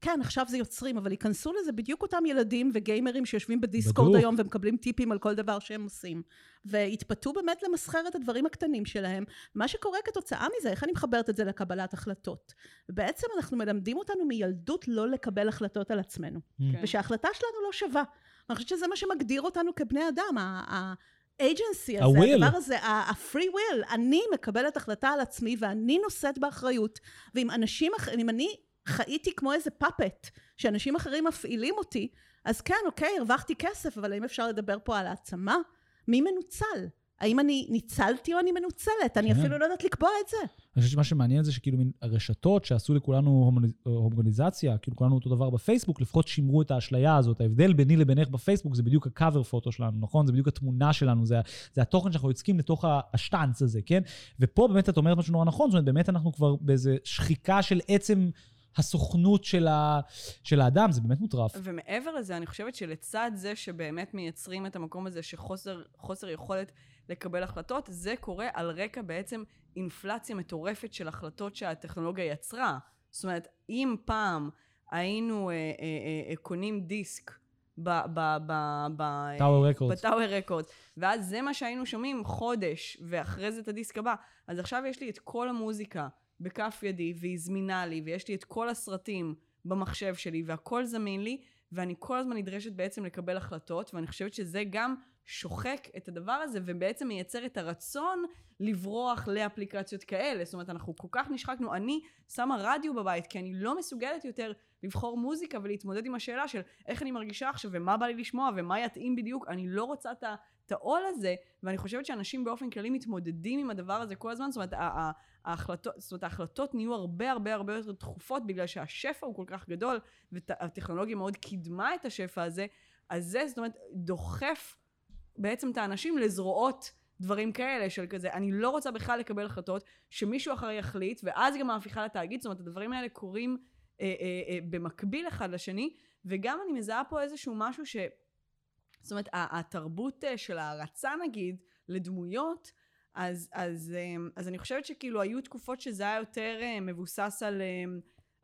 כן, עכשיו זה יוצרים, אבל ייכנסו לזה בדיוק אותם ילדים וגיימרים שיושבים בדיסקורד בדיוק. היום ומקבלים טיפים על כל דבר שהם עושים. ויתפתו באמת למסחר את הדברים הקטנים שלהם. מה שקורה כתוצאה מזה, איך אני מחברת את זה לקבלת החלטות? ובעצם אנחנו מלמדים אותנו מילדות לא לקבל החלטות על עצמנו. כן. ושההחלטה שלנו לא שווה. אני חושבת שזה מה שמגדיר אותנו כבני אדם, ה-agency הזה, ה-will. הדבר הזה, ה-free will. אני מקבלת החלטה על עצמי ואני נושאת באחריות. ואם אנשים אחרים, אם אני חייתי כמו איזה פאפט, שאנשים אחרים מפעילים אותי, אז כן, אוקיי, הרווחתי כסף, אבל האם אפשר לדבר פה על העצמה? מי מנוצל? האם אני ניצלתי או אני מנוצלת? אני כן. אפילו לא יודעת לקבוע את זה. אני חושב שמה שמעניין זה שכאילו מין הרשתות שעשו לכולנו הומוגניזציה, כאילו כולנו אותו דבר בפייסבוק, לפחות שימרו את האשליה הזאת. ההבדל ביני לבינך בפייסבוק זה בדיוק הקאבר פוטו שלנו, נכון? זה בדיוק התמונה שלנו, זה, זה התוכן שאנחנו יוצקים לתוך השטאנץ הזה, כן? ופה באמת את אומרת משהו נורא נכון, זאת אומרת, באמת אנחנו כבר באיזה שחיקה של עצם הסוכנות של, ה, של האדם, זה באמת מוטרף. ומעבר לזה, אני חושבת שלצד זה שבאמת מייצרים את המקום הזה שחוסר חוסר יכולת לקבל החלטות, זה קורה על רקע בעצם אינפלציה מטורפת של החלטות שהטכנולוגיה יצרה. זאת אומרת, אם פעם היינו אה, אה, אה, קונים דיסק. בטאוור רקורד, ואז זה מה שהיינו שומעים חודש, ואחרי זה את הדיסק הבא. אז עכשיו יש לי את כל המוזיקה בכף ידי, והיא זמינה לי, ויש לי את כל הסרטים במחשב שלי, והכל זמין לי, ואני כל הזמן נדרשת בעצם לקבל החלטות, ואני חושבת שזה גם שוחק את הדבר הזה, ובעצם מייצר את הרצון לברוח לאפליקציות כאלה. זאת אומרת, אנחנו כל כך נשחקנו. אני שמה רדיו בבית, כי אני לא מסוגלת יותר לבחור מוזיקה ולהתמודד עם השאלה של איך אני מרגישה עכשיו, ומה בא לי לשמוע, ומה יתאים בדיוק. אני לא רוצה את ה... את העול הזה, ואני חושבת שאנשים באופן כללי מתמודדים עם הדבר הזה כל הזמן, זאת אומרת, ההחלטות, זאת אומרת, ההחלטות נהיו הרבה הרבה הרבה יותר דחופות בגלל שהשפע הוא כל כך גדול, והטכנולוגיה מאוד קידמה את השפע הזה, אז זה, זאת אומרת, דוחף בעצם את האנשים לזרועות דברים כאלה של כזה, אני לא רוצה בכלל לקבל החלטות, שמישהו אחר יחליט, ואז גם ההפיכה לתאגיד, זאת אומרת, הדברים האלה קורים אה, אה, אה, במקביל אחד לשני, וגם אני מזהה פה איזשהו משהו ש... זאת אומרת, התרבות אה, של ההערצה נגיד, לדמויות, אז, אז, אה, אז אני חושבת שכאילו היו תקופות שזה היה יותר אה, מבוסס על...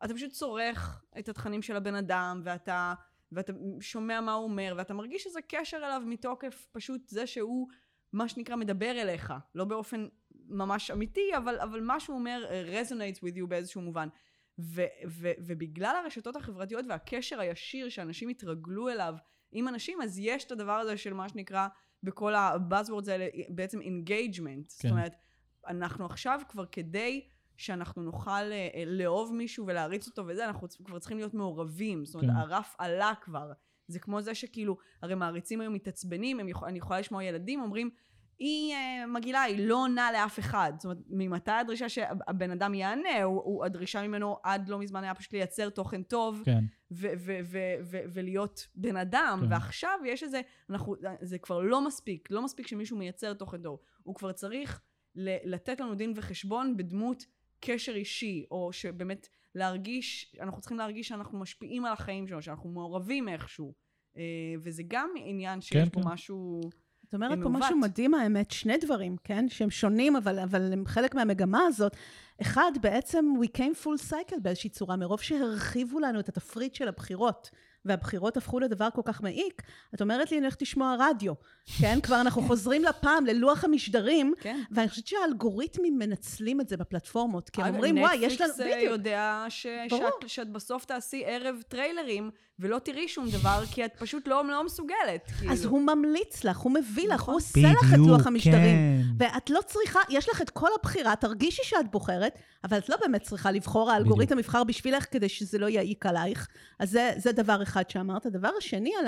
אתה פשוט צורך את התכנים של הבן אדם, ואתה, ואתה שומע מה הוא אומר, ואתה מרגיש איזה קשר אליו מתוקף פשוט זה שהוא, מה שנקרא, מדבר אליך. לא באופן ממש אמיתי, אבל, אבל מה שהוא אומר resonates with you באיזשהו מובן. ו, ו, ובגלל הרשתות החברתיות והקשר הישיר שאנשים התרגלו אליו עם אנשים, אז יש את הדבר הזה של מה שנקרא, בכל ה-buzzwords האלה, בעצם engagement. כן. זאת אומרת, אנחנו עכשיו כבר כדי שאנחנו נוכל אה, אה, לאהוב מישהו ולהריץ אותו וזה, אנחנו כבר צריכים להיות מעורבים. זאת אומרת, כן. הרף עלה כבר. זה כמו זה שכאילו, הרי מעריצים היום מתעצבנים, יכול, אני יכולה לשמוע ילדים אומרים, היא uh, מגעילה, היא לא עונה לאף אחד. זאת אומרת, ממתי הדרישה שהבן אדם יענה? הוא, הוא, הדרישה ממנו עד לא מזמן היה פשוט לייצר תוכן טוב, כן. ו- ו- ו- ולהיות בן אדם, כן. ועכשיו יש איזה, אנחנו, זה כבר לא מספיק, לא מספיק שמישהו מייצר תוכן טוב. הוא כבר צריך לתת לנו דין וחשבון בדמות קשר אישי, או שבאמת להרגיש, אנחנו צריכים להרגיש שאנחנו משפיעים על החיים שלנו, שאנחנו מעורבים איכשהו. אה, וזה גם עניין שיש כן, פה כן. משהו... את אומרת פה משהו מדהים, האמת, שני דברים, כן? שהם שונים, אבל, אבל הם חלק מהמגמה הזאת. אחד, בעצם we came full cycle באיזושהי צורה, מרוב שהרחיבו לנו את התפריט של הבחירות. והבחירות הפכו לדבר כל כך מעיק, את אומרת לי, אני הולכת לשמוע רדיו, כן? כבר אנחנו חוזרים לפעם, ללוח המשדרים, כן. ואני חושבת שהאלגוריתמים מנצלים את זה בפלטפורמות, כי הם אומרים, וואי, יש לנו... נטפליקס אה, יודע ש... שאת, שאת בסוף תעשי ערב טריילרים, ולא תראי שום דבר, כי את פשוט לא, לא מסוגלת. כאילו. אז הוא ממליץ לך, הוא מביא לך, הוא עושה לך את לוח המשדרים. כן. ואת לא צריכה, יש לך את כל הבחירה, תרגישי שאת בוחרת, אבל את לא באמת צריכה לבחור, האלגוריתם יבחר בשבילך כדי שזה לא יעיק עלייך. אז זה, זה דבר אחד שאמרת. הדבר השני על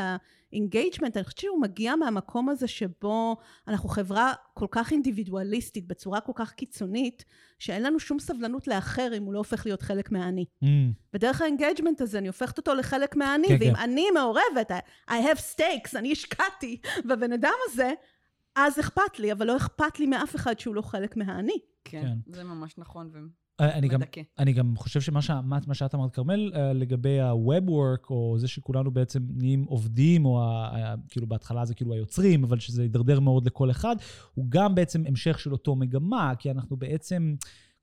ה engagement, אני חושבת שהוא מגיע מהמקום הזה שבו אנחנו חברה כל כך אינדיבידואליסטית, בצורה כל כך קיצונית, שאין לנו שום סבלנות לאחר אם הוא לא הופך להיות חלק מהאני. Mm. ודרך ה engagement הזה אני הופכת אותו לחלק מהאני, כן, ואם כן. אני מעורבת, I have stakes, אני השקעתי בבן אדם הזה, אז אכפת לי, אבל לא אכפת לי מאף אחד שהוא לא חלק מהאני. כן, כן. זה ממש נכון. ו... אני גם, אני גם חושב שמה ש, מה שאת אמרת, כרמל, אה, לגבי ה-web work, או זה שכולנו בעצם נהיים עובדים, או ה, כאילו בהתחלה זה כאילו היוצרים, אבל שזה יידרדר מאוד לכל אחד, הוא גם בעצם המשך של אותו מגמה, כי אנחנו בעצם...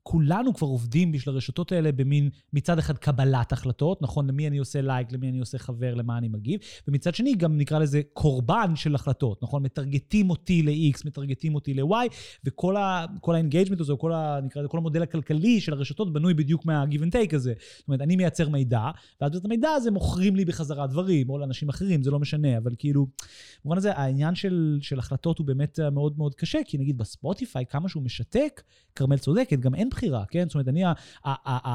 כולנו כבר עובדים בשביל הרשתות האלה במין, מצד אחד קבלת החלטות, נכון? למי אני עושה לייק, למי אני עושה חבר, למה אני מגיב, ומצד שני גם נקרא לזה קורבן של החלטות, נכון? מטרגטים אותי ל-X, מטרגטים אותי ל-Y, וכל ה-engagement הזה, כל, ה, נקרא לזה, כל המודל הכלכלי של הרשתות בנוי בדיוק מה-give and take הזה. זאת אומרת, אני מייצר מידע, ואז את המידע הזה מוכרים לי בחזרה דברים, או לאנשים אחרים, זה לא משנה, אבל כאילו, במובן הזה, העניין של, של החלטות הוא באמת מאוד מאוד קשה, כי נגיד בספוטיפיי, כמה שהוא משתק, כרמל צודקת, גם אין בחירה, כן? זאת אומרת, אני,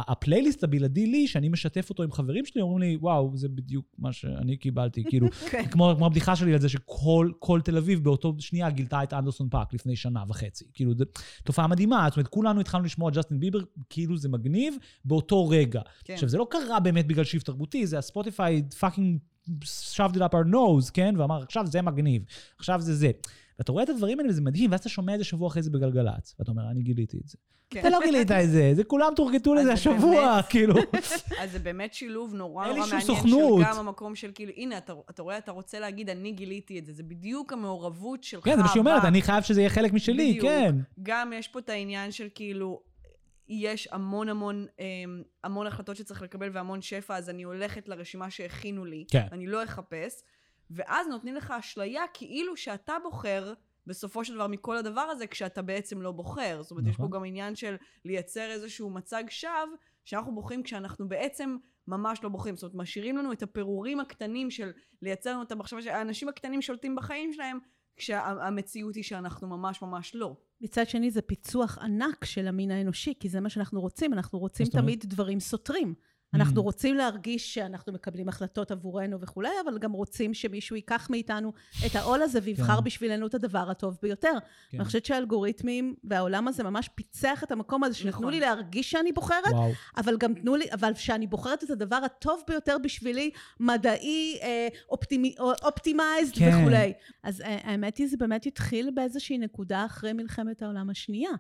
הפלייליסט הבלעדי לי, שאני משתף אותו עם חברים שלי, אומרים לי, וואו, זה בדיוק מה שאני קיבלתי, כאילו, כן. כמו, כמו הבדיחה שלי על זה שכל תל אביב באותו שנייה גילתה את אנדרסון פארק לפני שנה וחצי. כאילו, זו תופעה מדהימה, זאת אומרת, כולנו התחלנו לשמוע ג'סטין ביבר, כאילו זה מגניב, באותו רגע. כן. עכשיו, זה לא קרה באמת בגלל shift תרבותי, זה הספוטיפיי fucking shoved it up our nose, כן? ואמר, עכשיו זה מגניב, עכשיו זה זה. ואתה רואה את הדברים האלה וזה מדהים, ואז אתה שומע את זה שבוע אחרי זה בגלגלצ, ואתה אומר, אני גיליתי את זה. כן. אתה לא גילית את זה, זה כולם תורגטו לזה השבוע, כאילו. אז זה באמת שילוב נורא נורא מעניין של גם המקום של כאילו, הנה, אתה, אתה רואה, אתה רוצה להגיד, אני גיליתי את זה, זה בדיוק המעורבות שלך. כן, זה מה שהיא אומרת, אני חייב שזה יהיה חלק משלי, בדיוק. כן. גם יש פה את העניין של כאילו, יש המון המון, אמ, המון החלטות שצריך לקבל והמון שפע, אז אני הולכת לרשימה שהכינו לי. כן. אני לא אחפש. ואז נותנים לך אשליה כאילו שאתה בוחר בסופו של דבר מכל הדבר הזה, כשאתה בעצם לא בוחר. זאת אומרת, נכון. יש פה נכון. גם עניין של לייצר איזשהו מצג שווא, שאנחנו בוחרים כשאנחנו בעצם ממש לא בוחרים. זאת אומרת, משאירים לנו את הפירורים הקטנים של לייצר לנו את המחשבה שהאנשים הקטנים שולטים בחיים שלהם, כשהמציאות היא שאנחנו ממש ממש לא. מצד שני זה פיצוח ענק של המין האנושי, כי זה מה שאנחנו רוצים, אנחנו רוצים תמיד דברים סותרים. אנחנו mm. רוצים להרגיש שאנחנו מקבלים החלטות עבורנו וכולי, אבל גם רוצים שמישהו ייקח מאיתנו את העול הזה ויבחר כן. בשבילנו את הדבר הטוב ביותר. כן. אני חושבת שהאלגוריתמים והעולם הזה ממש פיצח את המקום הזה, שנתנו נכון. לי להרגיש שאני בוחרת, וואו. אבל גם תנו לי, אבל שאני בוחרת את הדבר הטוב ביותר בשבילי, מדעי, אה, אופטימי, optimized כן. וכולי. אז אה, האמת היא, זה באמת התחיל באיזושהי נקודה אחרי מלחמת העולם השנייה.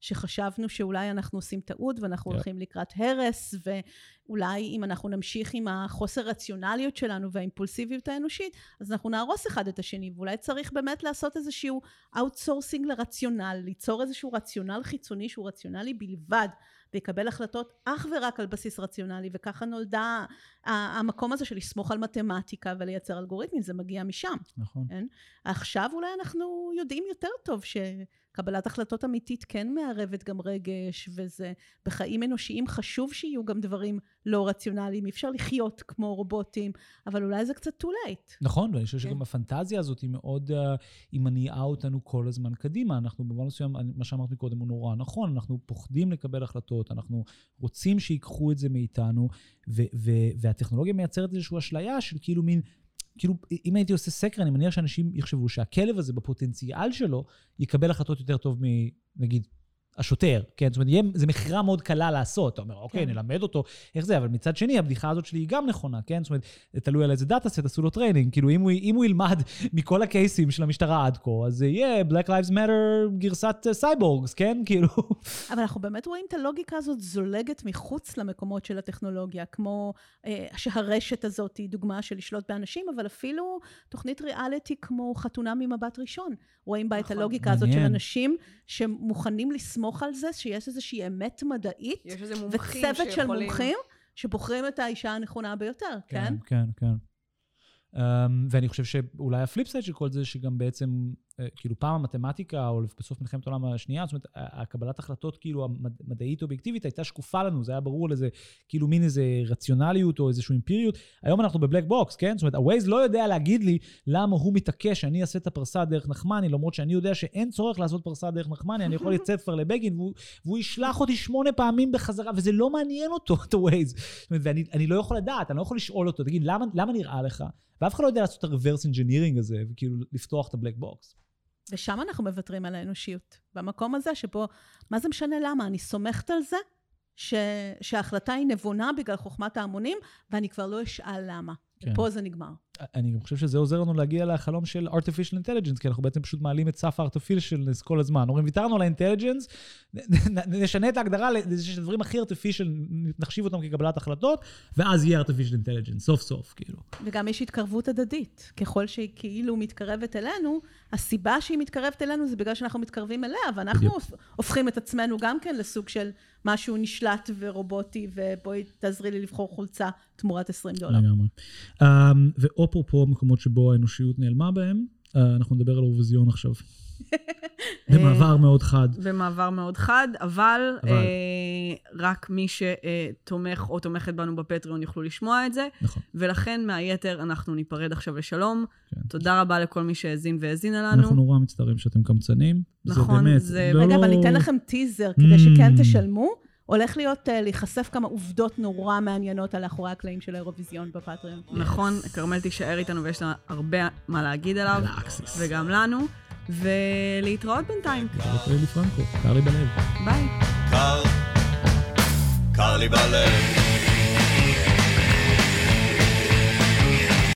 שחשבנו שאולי אנחנו עושים טעות ואנחנו yeah. הולכים לקראת הרס, ואולי אם אנחנו נמשיך עם החוסר רציונליות שלנו והאימפולסיביות האנושית, אז אנחנו נהרוס אחד את השני, ואולי צריך באמת לעשות איזשהו outsourcing לרציונל, ליצור איזשהו רציונל חיצוני שהוא רציונלי בלבד, ויקבל החלטות אך ורק על בסיס רציונלי, וככה נולדה המקום הזה של לסמוך על מתמטיקה ולייצר אלגוריתמים, זה מגיע משם. נכון. כן? עכשיו אולי אנחנו יודעים יותר טוב ש... קבלת החלטות אמיתית כן מערבת גם רגש, וזה בחיים אנושיים חשוב שיהיו גם דברים לא רציונליים, אי אפשר לחיות כמו רובוטים, אבל אולי זה קצת too late. נכון, ואני חושב כן. שגם הפנטזיה הזאת היא מאוד, uh, היא מניעה אותנו כל הזמן קדימה. אנחנו במובן מסוים, מה שאמרת מקודם הוא נורא נכון, אנחנו פוחדים לקבל החלטות, אנחנו רוצים שיקחו את זה מאיתנו, ו- ו- והטכנולוגיה מייצרת איזושהי אשליה של כאילו מין... כאילו, אם הייתי עושה סקר, אני מניח שאנשים יחשבו שהכלב הזה בפוטנציאל שלו יקבל החלטות יותר טוב מנגיד השוטר, כן? זאת אומרת, זו מכירה מאוד קלה לעשות. אתה אומר, אוקיי, כן. נלמד אותו איך זה, אבל מצד שני, הבדיחה הזאת שלי היא גם נכונה, כן? זאת אומרת, תלוי על איזה data set, עשו לו training. כאילו, אם הוא, אם הוא ילמד מכל ה cases של המשטרה עד כה, אז זה יהיה Black Lives Matter גרסת cyborgs, כן? כאילו... אבל אנחנו באמת רואים את הלוגיקה הזאת זולגת מחוץ למקומות של הטכנולוגיה, כמו אה, שהרשת הזאת היא דוגמה של לשלוט באנשים, אבל אפילו תוכנית ריאליטי כמו חתונה ממבט ראשון. רואים בה נכון. את הלוגיקה מעניין. הזאת של אנשים שמוכנים לסמוך על זה, שיש איזושהי אמת מדעית. יש איזה מומחים שיכולים... וצוות של מומחים שבוחרים את האישה הנכונה ביותר, כן? כן, כן, כן. Um, ואני חושב שאולי ה flip side של כל זה, שגם בעצם כאילו פעם המתמטיקה, או בסוף מלחמת העולם השנייה, זאת אומרת, הקבלת החלטות כאילו המדעית אובייקטיבית הייתה שקופה לנו, זה היה ברור לזה, כאילו מין איזה רציונליות או איזושהי אמפיריות. היום אנחנו ב black box, כן? זאת אומרת, הווייז לא יודע להגיד לי למה הוא מתעקש שאני אעשה את הפרסה דרך נחמני, למרות שאני יודע שאין צורך לעשות פרסה דרך נחמני, אני יכול לצאת כבר לבגין, והוא, והוא ישלח אותי שמונה פעמים בחזרה, וזה לא מעניין אותו, את הווייז. זאת אומרת, ואני לא יכול לדעת, אני לא יכול לשאול אותו, תגיד, למה, למה נראה לך? ואף אחד לא יודע לעשות את ה-reverse engineering הזה, וכאילו לפתוח את הבלק בוקס. ושם אנחנו מוותרים על האנושיות. במקום הזה שבו, מה זה משנה למה? אני סומכת על זה ש, שההחלטה היא נבונה בגלל חוכמת ההמונים, ואני כבר לא אשאל למה. כן. פה זה נגמר. אני חושב שזה עוזר לנו להגיע לחלום של artificial intelligence, כי אנחנו בעצם פשוט מעלים את סף ה-artificialness כל הזמן. אומרים, ויתרנו על ה-intelligence, נשנה את ההגדרה לזה שהדברים הכי artificial, נחשיב אותם כקבלת החלטות, ואז יהיה artificial intelligence, סוף סוף, כאילו. וגם יש התקרבות הדדית. ככל שהיא כאילו מתקרבת אלינו, הסיבה שהיא מתקרבת אלינו זה בגלל שאנחנו מתקרבים אליה, ואנחנו הופכים את עצמנו גם כן לסוג של משהו נשלט ורובוטי, ובואי תעזרי לי לבחור חולצה תמורת 20 דולר. לגמרי. Um, ואופרופו מקומות שבו האנושיות נעלמה בהם, uh, אנחנו נדבר על האירוויזיון עכשיו. במעבר מאוד חד. במעבר מאוד חד, אבל, אבל... אה, רק מי שתומך או תומכת בנו בפטריון יוכלו לשמוע את זה. נכון. ולכן מהיתר אנחנו ניפרד עכשיו לשלום. כן. תודה רבה לכל מי שהאזין והאזינה לנו. אנחנו נורא מצטערים שאתם קמצנים. נכון, זה באמת זה... לא... רגע, אבל ניתן לכם טיזר כדי mm. שכן תשלמו. הולך להיות, uh, להיחשף כמה עובדות נורא מעניינות על אחורי הקלעים של האירוויזיון בפטריון. נכון, כרמל תישאר איתנו ויש לה הרבה מה להגיד עליו. וגם לנו. ולהתראות בינתיים. קר לי פרנקו, קר לי בלב. ביי. קר, קר לי בלב.